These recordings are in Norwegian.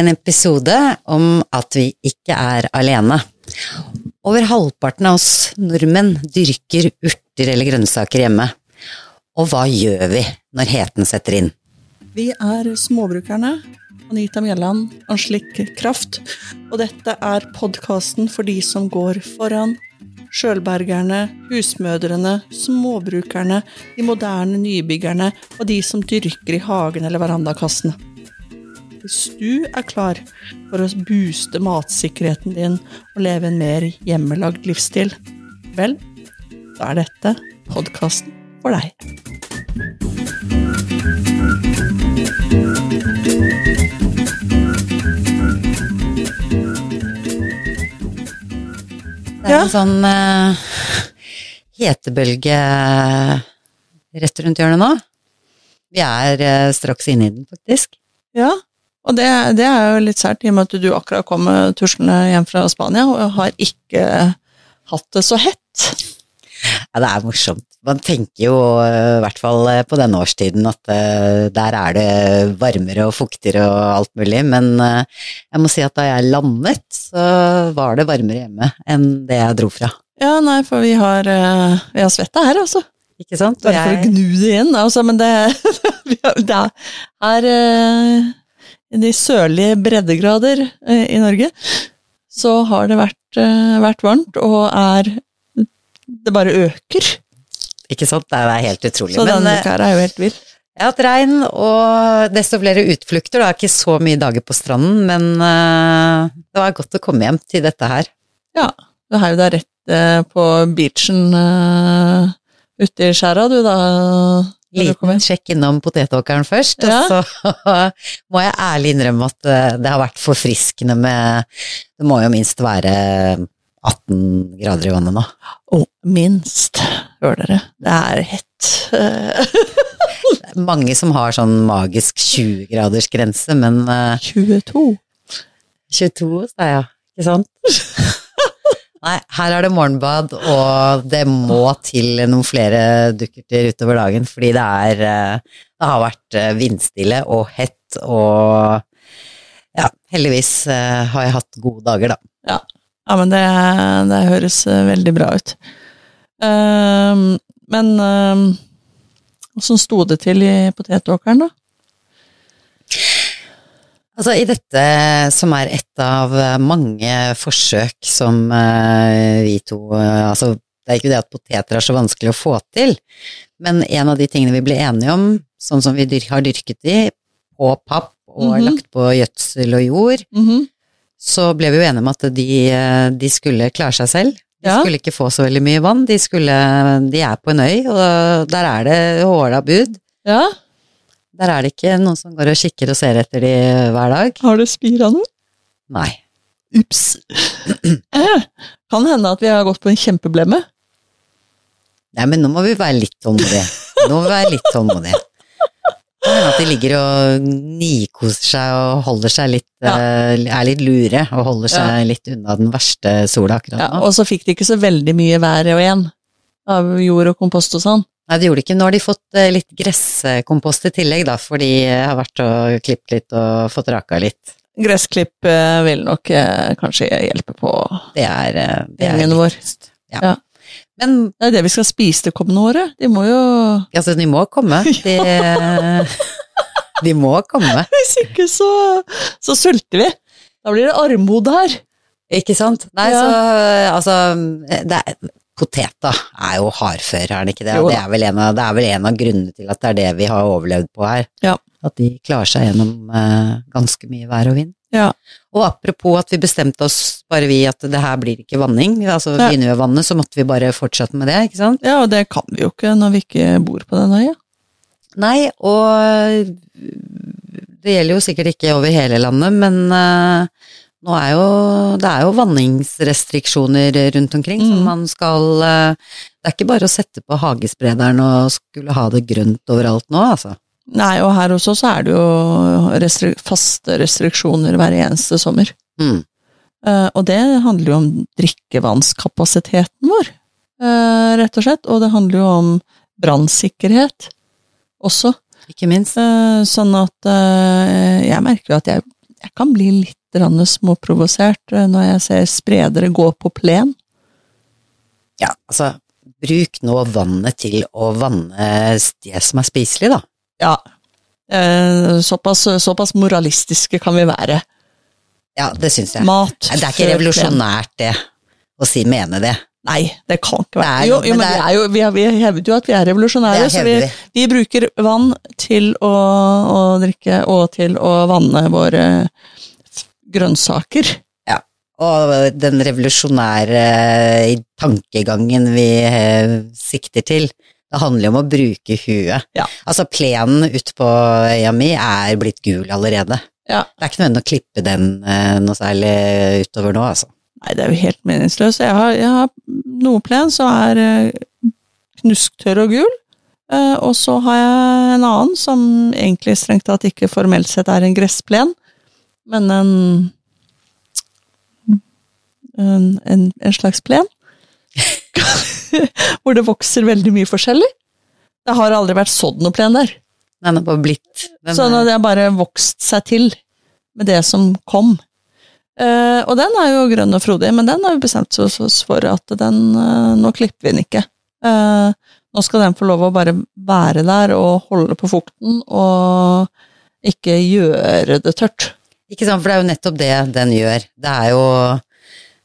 En episode om at vi ikke er alene. Over halvparten av oss nordmenn dyrker urter eller grønnsaker hjemme. Og hva gjør vi når heten setter inn? Vi er småbrukerne. Anita Mjelland, Anslik Kraft. Og dette er podkasten for de som går foran. Sjølbergerne, husmødrene, småbrukerne, de moderne nybyggerne og de som dyrker i hagen eller verandakassene. Hvis du er klar for å booste matsikkerheten din og leve en mer hjemmelagd livsstil, vel, da er dette podkasten for deg. Det er en sånn uh, hetebølge rett rundt hjørnet nå. Vi er eh, straks inne i den, faktisk. Ja, og det, det er jo litt sært, i og med at du akkurat kom tuslende hjem fra Spania og har ikke hatt det så hett. Ja, det er morsomt. Man tenker jo eh, i hvert fall eh, på denne årstiden at eh, der er det varmere og fuktigere og alt mulig, men jeg må si at da jeg landet, så var det varmere hjemme enn det jeg dro fra. Ja, nei, for vi har, vi har svetta her, altså. Ikke sant? Bare for å gnu det inn, altså, men det, det er eh, I de sørlige breddegrader eh, i Norge så har det vært, eh, vært varmt, og er Det bare øker. ikke sant? Det er helt utrolig. Så denne eh, uka er jo helt vill. jeg har hatt regn og desto flere utflukter. Det er ikke så mye dager på stranden, men det var godt å komme hjem til dette her. Ja, du er jo da rett på beachen ute i skjæra, du da. Liten sjekk innom potetåkeren først, Ja. og så må jeg ærlig innrømme at eh, det har vært forfriskende med Det må jo minst være 18 grader i vannet nå. Å, minst. hører dere, det er hett. Eh, Det er mange som har sånn magisk 20 graders grense, men eh, 22. 22, sa jeg, ikke sant? Nei, her er det morgenbad, og det må til noen flere dukkerter utover dagen, fordi det er eh, Det har vært eh, vindstille og hett, og ja, heldigvis eh, har jeg hatt gode dager, da. Ja, ja men det, det høres veldig bra ut. Ehm, men åssen sto det til i potetåkeren, da? Altså, i dette som er et av mange forsøk som eh, vi to eh, Altså, det er ikke det at poteter er så vanskelig å få til, men en av de tingene vi ble enige om, sånn som vi har dyrket de, på papp og Mhm. lagt på gjødsel og jord, så ble vi jo enige om at de, eh, de skulle klare seg selv. De Ja. skulle ikke få så veldig mye vann, de, skulle, de er på en øy, og der er det håla bud. Ja, Der er det ikke noen som går og kikker og ser etter de hver dag. har du spira noe? Nei. Ups. Kan hende at vi har gått på en kjempeblemme. Nei, men nå må vi være litt tålmodige. Nå må vi være litt tålmodige. Kan hende at de ligger og nikoser seg og holder seg litt Ja. eh, Er litt lure og holder seg litt unna den verste sola akkurat Ja, og så fikk de ikke så veldig mye vær og igjen av jord og kompost og sånn. Nei, det gjorde de ikke. Nå har de fått eh, litt gresskompost i tillegg, da, for de har vært og klippet litt og fått raka litt. Gressklipp eh, vil nok eh, kanskje hjelpe på Det er, eh, det er vår. Ja. Ja. Men Det er det vi skal spise det kommende året. De må jo altså, de må komme. De, de må komme. Hvis ikke så, så sulter vi. Da blir det armod her. Ikke sant? Nei, Ja. så altså det er, Potet da, er jo hardfør, er den ikke det? Jo det er, vel en av, det er vel en av grunnene til at det er det vi har overlevd på her. Ja. At de klarer seg gjennom eh, ganske mye vær og vind. Ja. Og apropos at vi bestemte oss, bare vi, at det her blir ikke vanning. Altså ja. begynner vi å vanne, så måtte vi bare fortsette med det, ikke sant? Ja, og det kan vi jo ikke når vi ikke bor på den øya. Nei, og det gjelder jo sikkert ikke over hele landet, men eh, nå er jo, det er jo vanningsrestriksjoner rundt omkring, så Mm. man skal eh, Det er ikke bare å sette på hagesprederen og skulle ha det grønt overalt nå, altså. Nei, og her også så er det jo restri faste restriksjoner hver eneste sommer. Mm. Uh, og det handler jo om drikkevannskapasiteten vår, uh, rett og slett. Og det handler jo om brannsikkerhet også. Ikke minst. Uh, sånn at jeg merker jo at jeg, jeg kan bli litt småprovosert eh, når jeg ser spredere gå på plen. Ja, altså, bruk nå vannet til å vanne det som er spiselig, da. Ja. Eh, såpass, såpass moralistiske kan vi være. Ja, det syns jeg. Mat Det er ikke revolusjonært, det, å si mene det. Nei, det kan ikke være Jo, jo- men er- jo, vi, har- vi hevder jo at vi er revolusjonære, så vi, vi. bruker vann til å, å drikke og til å vanne våre grønnsaker. Ja. Og den revolusjonære tankegangen vi eh, sikter til, det handler jo om å bruke huet. Ja. Altså, plenen ute på øya mi er blitt gul allerede. Ja. Det er ikke nødvendig å klippe den eh, noe særlig utover nå, altså. Nei, det er jo helt meningsløst. Jeg har, jeg har noe plen som er eh, knusktørr og gul, eh, og så har jeg en annen som egentlig strengt tatt ikke formelt sett er en gressplen, men en en, en, en slags plen. Hvor det vokser veldig mye forskjellig. Det har aldri vært sådd noe plen der. Den er bare blitt den Sånn at det har bare vokst seg til med det som kom. Eh, og den er jo grønn og frodig, men den har vi bestemt oss for at den uh, Nå klipper vi den ikke. Uh, nå skal den få lov å bare være der og holde på fukten og ikke gjøre det tørt. Ikke sant, for det er jo nettopp det den gjør. Det er jo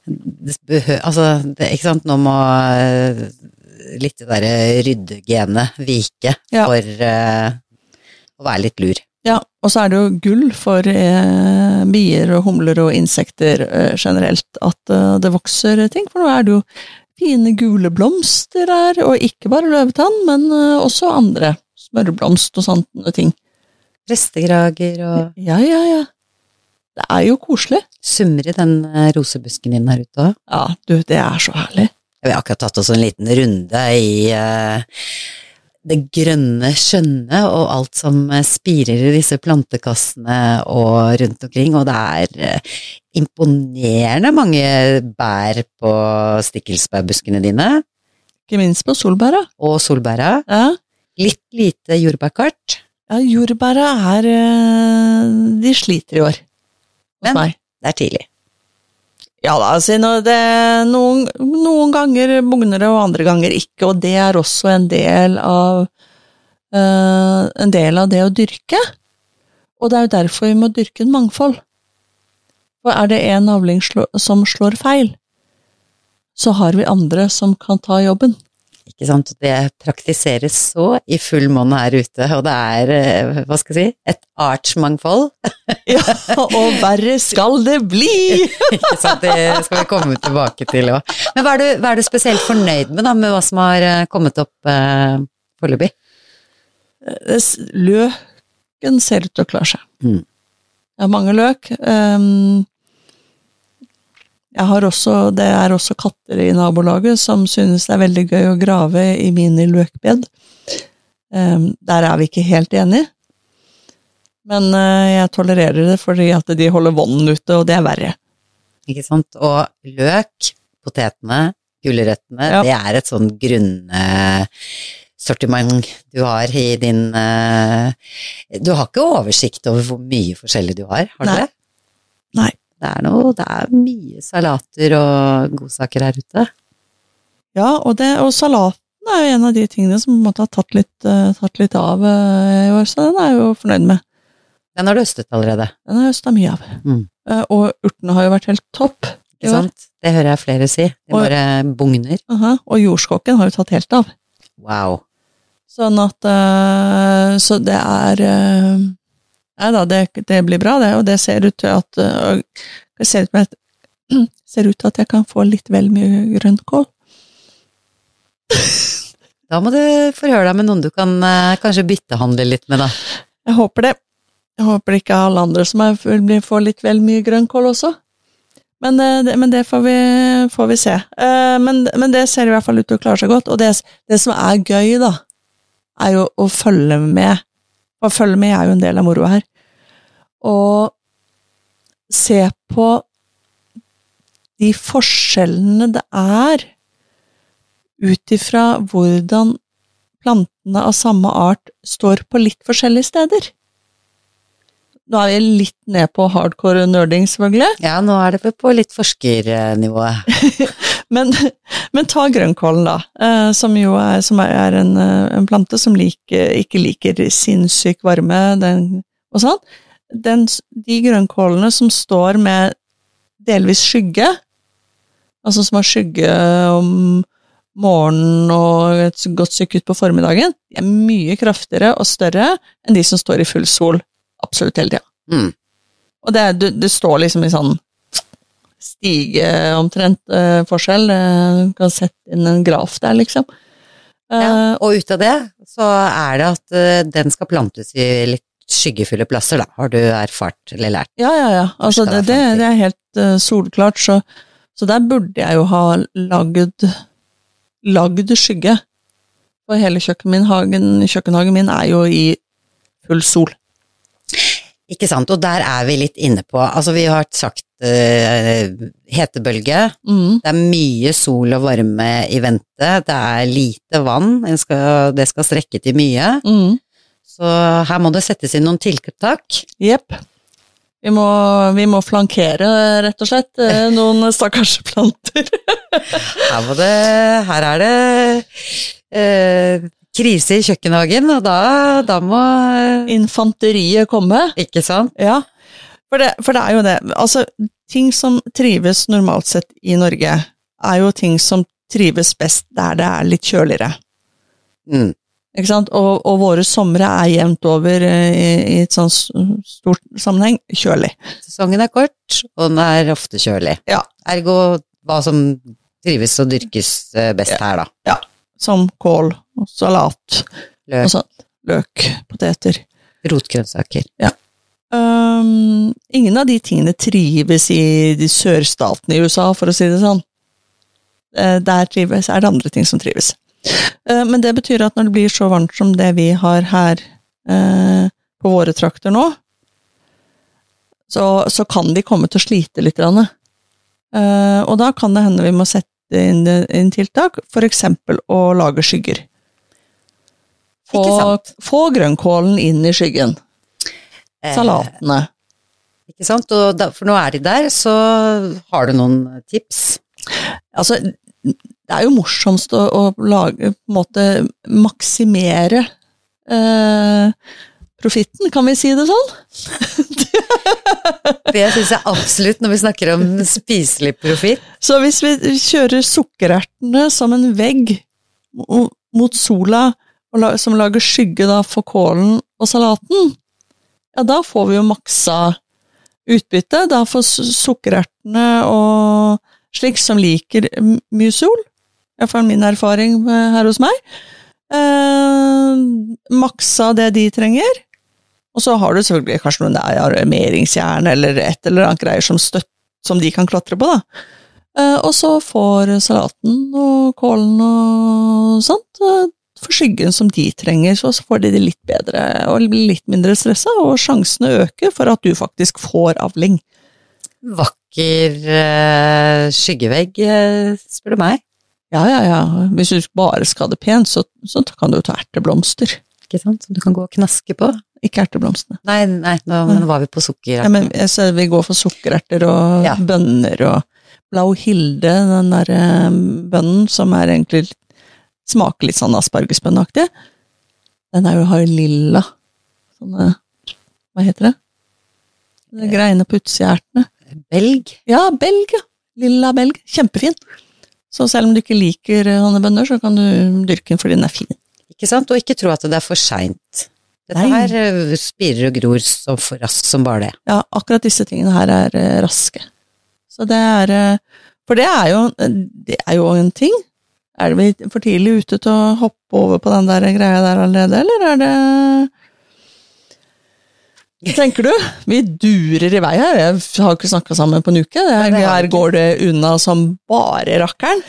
det behøver, Altså, det, ikke sant, nå må litt det derre ryddegenet vike Ja. for å være litt lur. Ja, og så er det jo gull for eh, bier og humler og insekter eh, generelt at eh, det vokser ting, for nå er det jo fine gule blomster her, og ikke bare løvetann, men eh, også andre smørblomst og sånne ting. Restegrager og Ja, ja, ja. Det er jo koselig. summer i den eh, rosebusken din her ute òg. Ja, du, det er så herlig. Vi har akkurat tatt oss en liten runde i eh, det grønne skjønne og alt som eh, spirer i disse plantekassene og rundt omkring, og det er eh, imponerende mange bær på stikkelsbærbuskene dine, Ikke minst på solbæra. og solbæra. Ja. Litt lite jordbærkart, ja, jordbæra er eh, De sliter i år. Hos Men- meg. det er tidlig. Ja da, altså, noen, noen ganger bugner det, og andre ganger ikke, og det er også en del av eh, en del av det å dyrke. Og det er jo derfor vi må dyrke en mangfold. For er det en avling som slår feil, så har vi andre som kan ta jobben. Ikke sant? Det praktiseres så i full monn her ute, og det er, eh, hva skal jeg si, et artsmangfold. Ja, og verre skal det bli! Ikke sant, det skal vi komme tilbake til òg. Men hva er, du, hva er du spesielt fornøyd med, da, med hva som har eh, kommet opp eh, foreløpig? S- Løken ser ut til å klare seg. Mm. Jeg har mange løk. Um, også, det er også katter i nabolaget som synes det er veldig gøy å grave i mine løkbed. Ehm, der er vi ikke helt enige. Men uh, jeg tolererer det fordi at de holder vonden ute, og det er verre. Ikke sant? Og løk, potetene, gulrøttene, Ja. det er et sånn grunnsortiment du har i din uh, Du har ikke oversikt over hvor mye forskjellig du har, har du Nei. det? Nei. Det er, noe, det er mye salater og godsaker her ute. Ja, og, det, og salaten er jo en av de tingene som på en måte har tatt litt, eh, tatt litt av eh, i år, så den er jeg jo fornøyd med. Den har du høstet allerede, Den har jeg høsta mye av. Mm. Eh, og urtene har jo vært helt topp. ikke sant? Det hører jeg flere si. De Og- bare bugner. -huh. og jordskokken har jo tatt helt av. Wow. Sånn at Så det er Nei da, det, det blir bra, det. Og det ser ut til at eh, Det ser ut, til at, ser ut til at jeg kan få litt vel mye grønnkål. Da må du forhøre deg med noen du kan eh, kanskje byttehandle litt med, da. Jeg håper det. Jeg håper ikke alle andre som er, får litt vel mye grønnkål også. Men, det, men det får vi, får vi se. Eh, Men, men det ser i hvert fall ut til å klare seg godt. Og det, det som er gøy, da, er jo å følge med. Å følge med er jo en del av moroa her. Og se på de forskjellene det er ut ifra hvordan plantene av samme art står på litt forskjellige steder. Nå er vi litt ned på hardcore nerding, selvfølgelig. Ja, nå er det på litt forskernivået. Men, men ta grønnkålen, da, eh, som jo er, som er en, eh, en plante som liker, ikke liker sinnssyk varme den, og sånn. Den, de grønnkålene som står med delvis skygge, altså som har skygge om morgenen og et godt stykke ut på formiddagen, de er mye kraftigere og større enn de som står i full sol absolutt hele tida. Mm. Og det, du, det står liksom i sånn stige omtrent uh, forskjell. Eh, Du kan sette inn en graf der, liksom. Uh, Ja, og ut av det så er det at uh, den skal plantes i litt skyggefulle plasser, da. Har du erfart eller lært? ja, ja, ja. Altså, det, det det, er helt eh, solklart, så, så der burde jeg jo ha lagd, lagd skygge. For hele kjøkken min, kjøkkenhagen min er jo i full sol. Ikke sant, og der er vi litt inne på, altså vi har sagt uh, hetebølge, Mm. det er mye sol og varme i vente, det er lite vann, skal, det skal strekke til mye, Mm. så her må det settes inn noen tiltak. Jepp. Vi må, vi må flankere, rett og slett, eh, noen stakkars planter. Her, det, her er det eh, krise i kjøkkenhagen, og da, da må Infanteriet komme. Ikke sant? Ja, for det, for det er jo det. Altså, ting som trives normalt sett i Norge, er jo ting som trives best der det er litt kjøligere. Mm. Ikke sant? Og, og våre somre er jevnt over eh, i, i et sånn stort sammenheng kjølig. Sesongen er kort, og den er ofte kjølig. Ja. Ergo hva som trives og dyrkes best best her, da. Ja. Som kål og salat og Løk, sånt. Løk, poteter. rotgrønnsaker. Um, ingen av de tingene trives i de sørstatene i USA, for å si det sånn. Eh, Der trives, er det andre ting som trives. Eh, Men det betyr at når det blir så varmt som det vi har her eh, på våre trakter nå, så, så kan de komme til å slite litt. Og da kan det hende vi må sette inn, inn tiltak, eksempel å lage skygger. Få, få grønnkålen inn i skyggen. Eh, Salatene. ikke sant? Og da, for nå er de der, så har du noen tips. Altså, det er jo morsomst å, å lage, på en måte, maksimere eh, profitten, kan vi si det sånn? Det syns jeg absolutt når vi snakker om spiselig profitt. Så hvis vi kjører sukkerertene som en vegg mot sola, som lager skygge da for kålen og salaten, ja, da får vi jo maksa utbytte. Da får su- sukkerertene og slik som liker mye sol, iallfall min erfaring eh, her hos meg, eh, maksa det de trenger. Og så har du selvfølgelig kanskje noen der armeringsjern eller et eller annet greier som, støtt, som de kan klatre på, da. Eh, og så får salaten og kålen og sånt eh, for skyggen som de trenger, så så får de det litt bedre og blir litt mindre stressa, og sjansene øker for at du faktisk får avling. Vakker uh, skyggevegg, eh, spør du meg. Ja, ja, ja. Hvis du bare skal ha det pent, så, så kan du ta erteblomster. Ikke sant? Som du kan gå og knaske på. Ikke erteblomstene. Nei, nei, nå, nå var vi på sukkererter. Ja, men jeg ser vi går for sukkererter og Ja. bønner og Blau Hilde, den der eh, bønnen som er egentlig litt- smaker litt sånn aspargesbønneaktig. Den er jo, har jo lilla sånne Hva heter det? De greiene på utsida av ertene. Belg. Ja, belg, ja. Lilla belg. Kjempefin. Så selv om du ikke liker eh, sånne bønner, så kan du dyrke den fordi den er fin. Ikke sant? Og ikke tro at det er for seint. Dette Nei. her eh, spirer og gror så for raskt som bare det. Ja, akkurat disse tingene her er eh, raske. Så det er For det er jo, det er jo en ting. Er vi for tidlig ute til å hoppe over på den der greia der allerede, eller er det tenker du? Vi durer i vei her. Jeg har ikke snakka sammen på en uke. Her, her går det unna som bare rakkeren.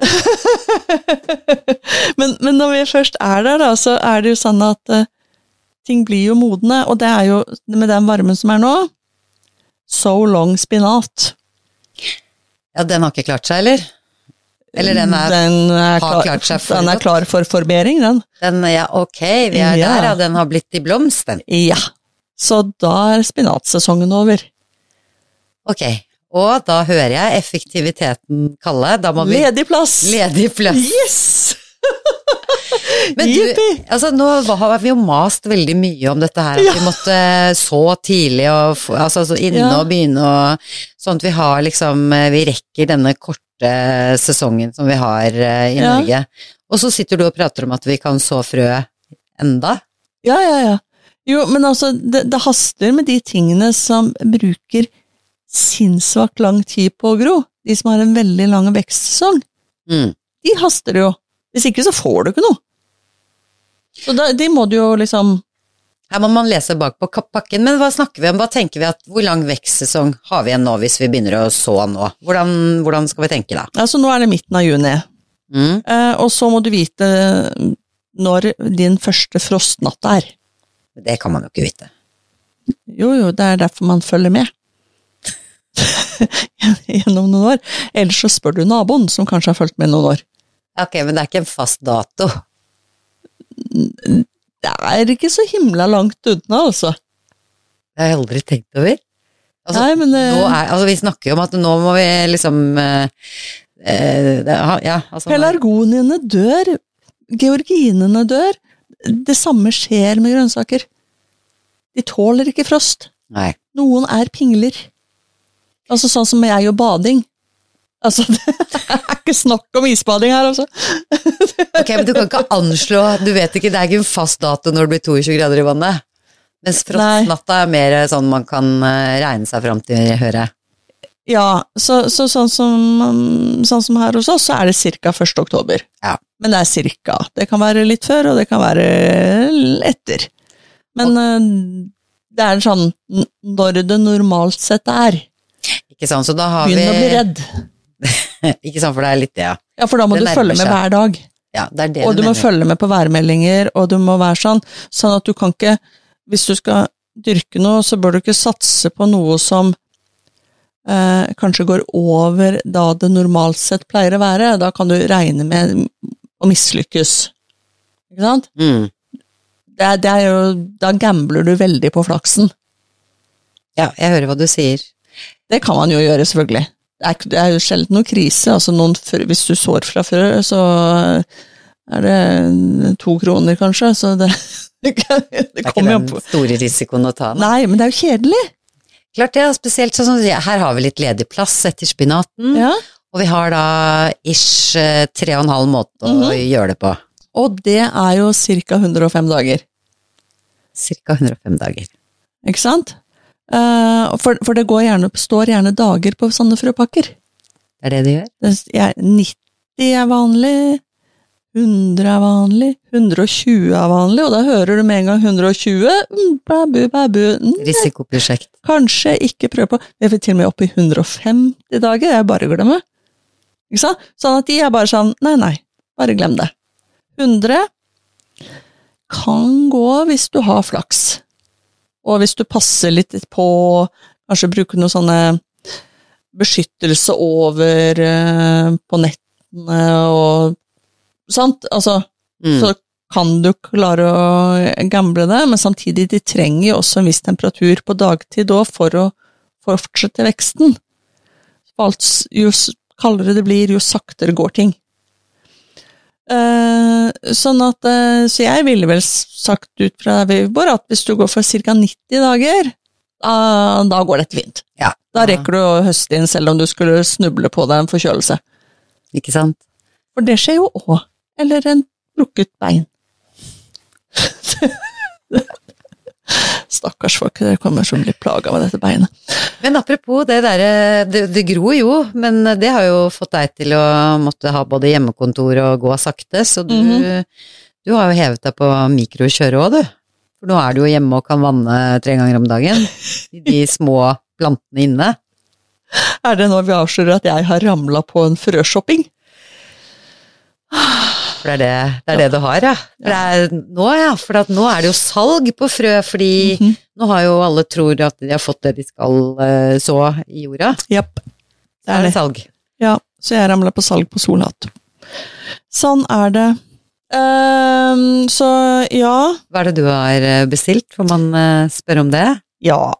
men, men når vi først er der, da, så er det jo sånn at uh, ting blir jo modne, og det er jo med den varmen som er nå So long spinat. Ja, den har ikke klart seg, eller? Eller den er, Den er har klar, klart seg for den er klar for formering, den. den, ja, ok, vi er Ja. der, ja, den har blitt i blomst, den. Ja. Så da er spinatsesongen over. Ok, og da hører jeg effektiviteten kalle. Da må vi Ledig plass! Ledig plass. Yes! Men du, altså nå har vi jo mast veldig mye om dette her, at Ja. vi måtte så tidlig og altså, så inne Ja. og begynne og sånn at vi har liksom Vi rekker denne korte sesongen som vi har eh, i Ja. Norge. Og så sitter du og prater om at vi kan så frø enda. Ja, ja, ja. Jo, men altså, det, det haster med de tingene som bruker sinnssvakt lang tid på å gro. De som har en veldig lang vekstsesong. Mm. De haster det jo. Hvis ikke så får du ikke noe. Så da, de må du jo liksom Her må man lese bak på pakken, men hva snakker vi om? Hva tenker vi at, Hvor lang vekstsesong har vi igjen nå hvis vi begynner å så nå? Hvordan, hvordan skal vi tenke da? Altså, nå er det midten av juni, Mm. eh, og så må du vite når din første frostnatt er. Det kan man jo ikke vite. Jo, jo, det er derfor man følger med. Gjennom noen år. Ellers så spør du naboen, som kanskje har fulgt med noen år. Ok, men det er ikke en fast dato. Det er ikke så himla langt unna, altså. Det har jeg aldri tenkt over. Altså, Nei, men nå er, altså, vi snakker jo om at nå må vi liksom uh, uh, Ja, altså pelargoniene dør, georginene dør. Det samme skjer med grønnsaker. De tåler ikke frost. Nei. Noen er pingler. Altså sånn som jeg og bading. Altså, det er ikke snakk om isbading her, altså. Ok, men du kan ikke anslå Du vet ikke, det er ikke en fast dato når det blir 22 grader i vannet. Mens frostnatta er mer sånn man kan eh, regne seg fram til, hører jeg. Ja, så, så sånn, som, sånn som her hos oss, så er det ca. 1. oktober. Ja. Men det er cirka. Det kan være litt før, og det kan være etter. Men og, det er sånn når det normalt sett er. Ikke sant, så da har vi Begynn å bli redd. Ikke sant, for det er litt det, ja. Ja, for da må Det du følge med seg. hver dag. ja det er det Og du må mener. følge med på værmeldinger, og du må være sånn, sånn at du kan ikke Hvis du skal dyrke noe, så bør du ikke satse på noe som eh, kanskje går over da det normalt sett pleier å være. Da kan du regne med å mislykkes. Ikke sant? Mm. Det det er jo, da gambler du veldig på flaksen. Ja, jeg hører hva du sier. Det kan man jo gjøre, selvfølgelig. Det er, det er jo sjelden noen krise. Altså noen, hvis du sår fra før, så er det to kroner, kanskje. Så det, det, Det er ikke den store risikoen å ta. Nei, men det er jo kjedelig. Klart det, og spesielt sånn her har vi litt ledig plass etter spinaten, Ja. og vi har da ish eh, tre og en halv måte å Mhm. gjøre det på. Og det er jo ca. 105 dager, Cirka 105 dager. ikke sant? Eh, for, for det går gjerne, står gjerne dager på sånne frøpakker. Det er det det gjør. Det er 90 er vanlig, 100 er vanlig, 120 er vanlig, og da hører du med en gang 120. mm, mm, Risikoprosjekt. Kanskje ikke prøve på Jeg vil til og med opp i 150 dager, er bare å glemme. Ikke sant? Sånn at de er bare sånn Nei, nei, bare glem det. 100 kan gå hvis du har flaks. Og hvis du passer litt på, kanskje bruke noe sånne beskyttelse over eh, på nettene og Sant? Altså, Mm. så kan du klare å gamble det, men samtidig, de trenger jo også en viss temperatur på dagtid òg for å fortsette veksten. Alt, jo kaldere det blir, jo saktere går ting. Eh, sånn at, eh, så jeg ville vel sagt ut fra Waveborg at hvis du går for ca. 90 dager, da, da går dette fint. Ja. Da rekker du å høste inn selv om du skulle snuble på deg en forkjølelse. Ikke sant? For det skjer jo òg. Eller en brukket bein. Stakkars folk, dere kommer til å bli plaga med dette beinet. Men apropos det derre, det, det gror jo, men det har jo fått deg til å måtte ha både hjemmekontor og gå sakte, så du, Mhm. du har jo hevet deg på mikrokjøret òg, du. For nå er du jo hjemme og kan vanne tre ganger om dagen. I de små plantene inne. Er det når vi avslører at jeg har ramla på en frøshopping? For det er det, det, er det du har, ja. Det er, nå, ja. For at nå er det jo salg på frø, fordi Mhm. nå har jo alle tror at de har fått det de skal eh, så i jorda. Japp. Så er det salg. Ja, så jeg ramla på salg på Solhatt. Sånn er det. Um, så ja. Hva er det du har eh, bestilt? Får man eh, spørre om det? Ja.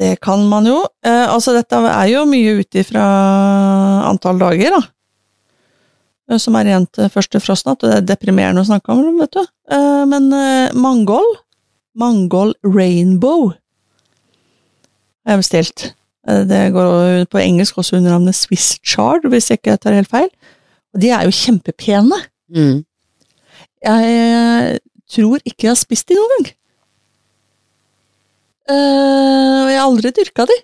Det kan man jo. Eh, altså, dette er jo mye ut ifra antall dager, da. Eh, Som er igjen til første frostnatt, og det er deprimerende å snakke om, vet du. Eh, men eh, mangold, mangold rainbow, har jeg bestilt. Eh, Det går på engelsk også under navnet Swiss chard, hvis jeg ikke tar helt feil. Og de er jo kjempepene. Mm. Jeg tror ikke jeg har spist de noen gang. Eh, og jeg har aldri dyrka de.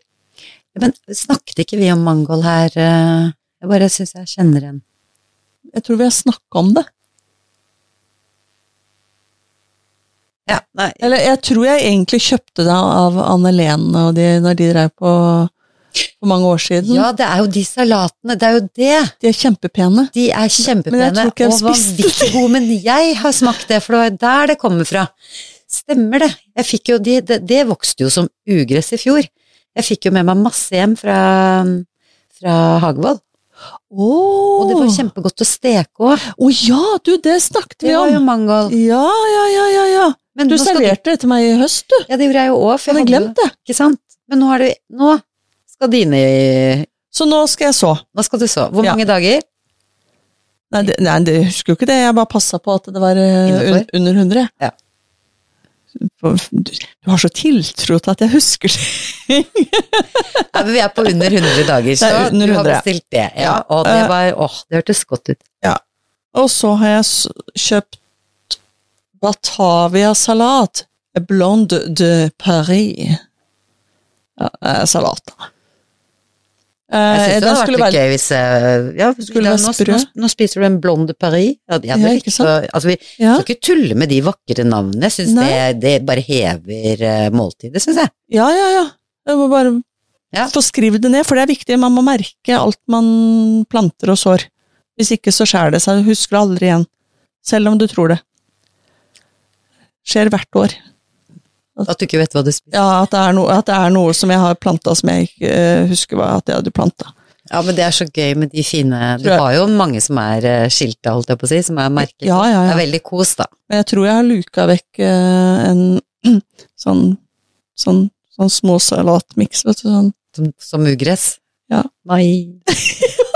Men snakket ikke vi om mangold her? eh? Jeg bare syns jeg kjenner en Jeg tror vi har snakka om det. Ja, nei, Eller jeg tror jeg egentlig kjøpte det av Anne Lene og de når de drev på for mange år siden. ja, det er jo de salatene. Det er jo det. De er kjempepene. De er kjempepene og har spist det. vanvittig gode, men jeg har smakt det, for det var der det kommer fra. Stemmer det. Jeg fikk jo de, det, det vokste jo som ugress i fjor. Jeg fikk jo med meg masse hjem fra, fra Hagevoll, Oh. og det var kjempegodt å steke òg. Å ja, du, det snakket vi om! Det var jo mangold. Ja, ja, ja, ja, ja. Men Du serverte det til meg i høst, du. Ja, det gjorde jeg jo òg, for jeg hadde glemt det. Ikke sant? Men nå har du Nå skal dine Så nå skal jeg så. Nå skal du så. Hvor Ja. mange dager? Nei, det, nei, det husker jo ikke det. Jeg bare passa på at det var eh, Innenfor? un, under 100. Ja. Du, har så tiltro til at jeg husker ting! Ja, vi er på under 100 dager, så du har bestilt det. Ja, Ja. og det Eh. var Åh, det hørtes godt ut. Og så har jeg kjøpt Batavia-salat. Blonde de Paris. Ja, eh, salat. Eh, Jeg synes det den hadde vært litt gøy hvis eh, ja, Skulle nå, nå, nå spiser du en blonde Paris. Ja, Ja, ikke sant? altså, vi ja, skal ikke tulle med de vakre navnene. Jeg syns det, det bare hever uh, måltidet, syns jeg. ja, ja, ja. Jeg må bare Ja. få skrive det ned, for det er viktig. Man må merke alt man planter og sår. Hvis ikke så skjærer det seg, du husker det aldri igjen. Selv om du tror det. Skjer hvert år. At du ikke vet hva du spiser. Ja, at det er, no, at det er noe som jeg har planta som jeg ikke uh, husker hva at jeg hadde planta. Ja, men det er så gøy med de fine Du har jo mange som er uh, skilta, holdt jeg på å si, som er merket. Ja, ja, ja. Det er veldig kos, da. Men jeg tror jeg har luka vekk eh, en sånn, sånn, sånn små salatmiks, vet du. Sånn. Som, som ugress. Ja. Nei.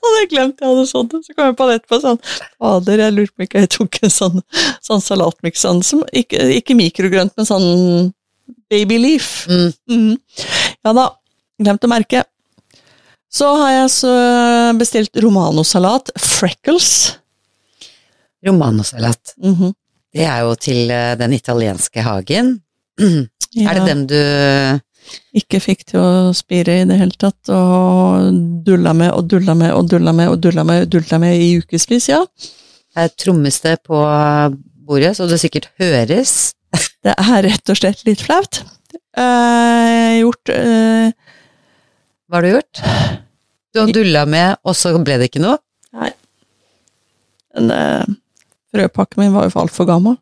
Hadde jeg glemt jeg hadde sånn, så kom jeg på det etterpå sånn Fader, jeg lurte på om jeg tok en sånn, sånn salatmiks, sånn som ikke, ikke mikrogrønt, men sånn babyleaf. Mm. Mm. Ja da, glemt å merke. Så har jeg så bestilt romanosalat, freckles. Romanosalat. Mhm. Det er jo til eh, den italienske hagen. Ja. Er det den du ikke fikk til å spire i det hele tatt, og dulla med og dulla med og dulla med og dulla med, dulla med i ukevis, ja. Her trommes det på bordet, så det sikkert høres. Det er rett og slett litt flaut. Eh, gjort eh, Hva har du gjort? Du har dulla med, og så ble det ikke noe? Nei. Men eh, frøpakken min var jo altfor gammel.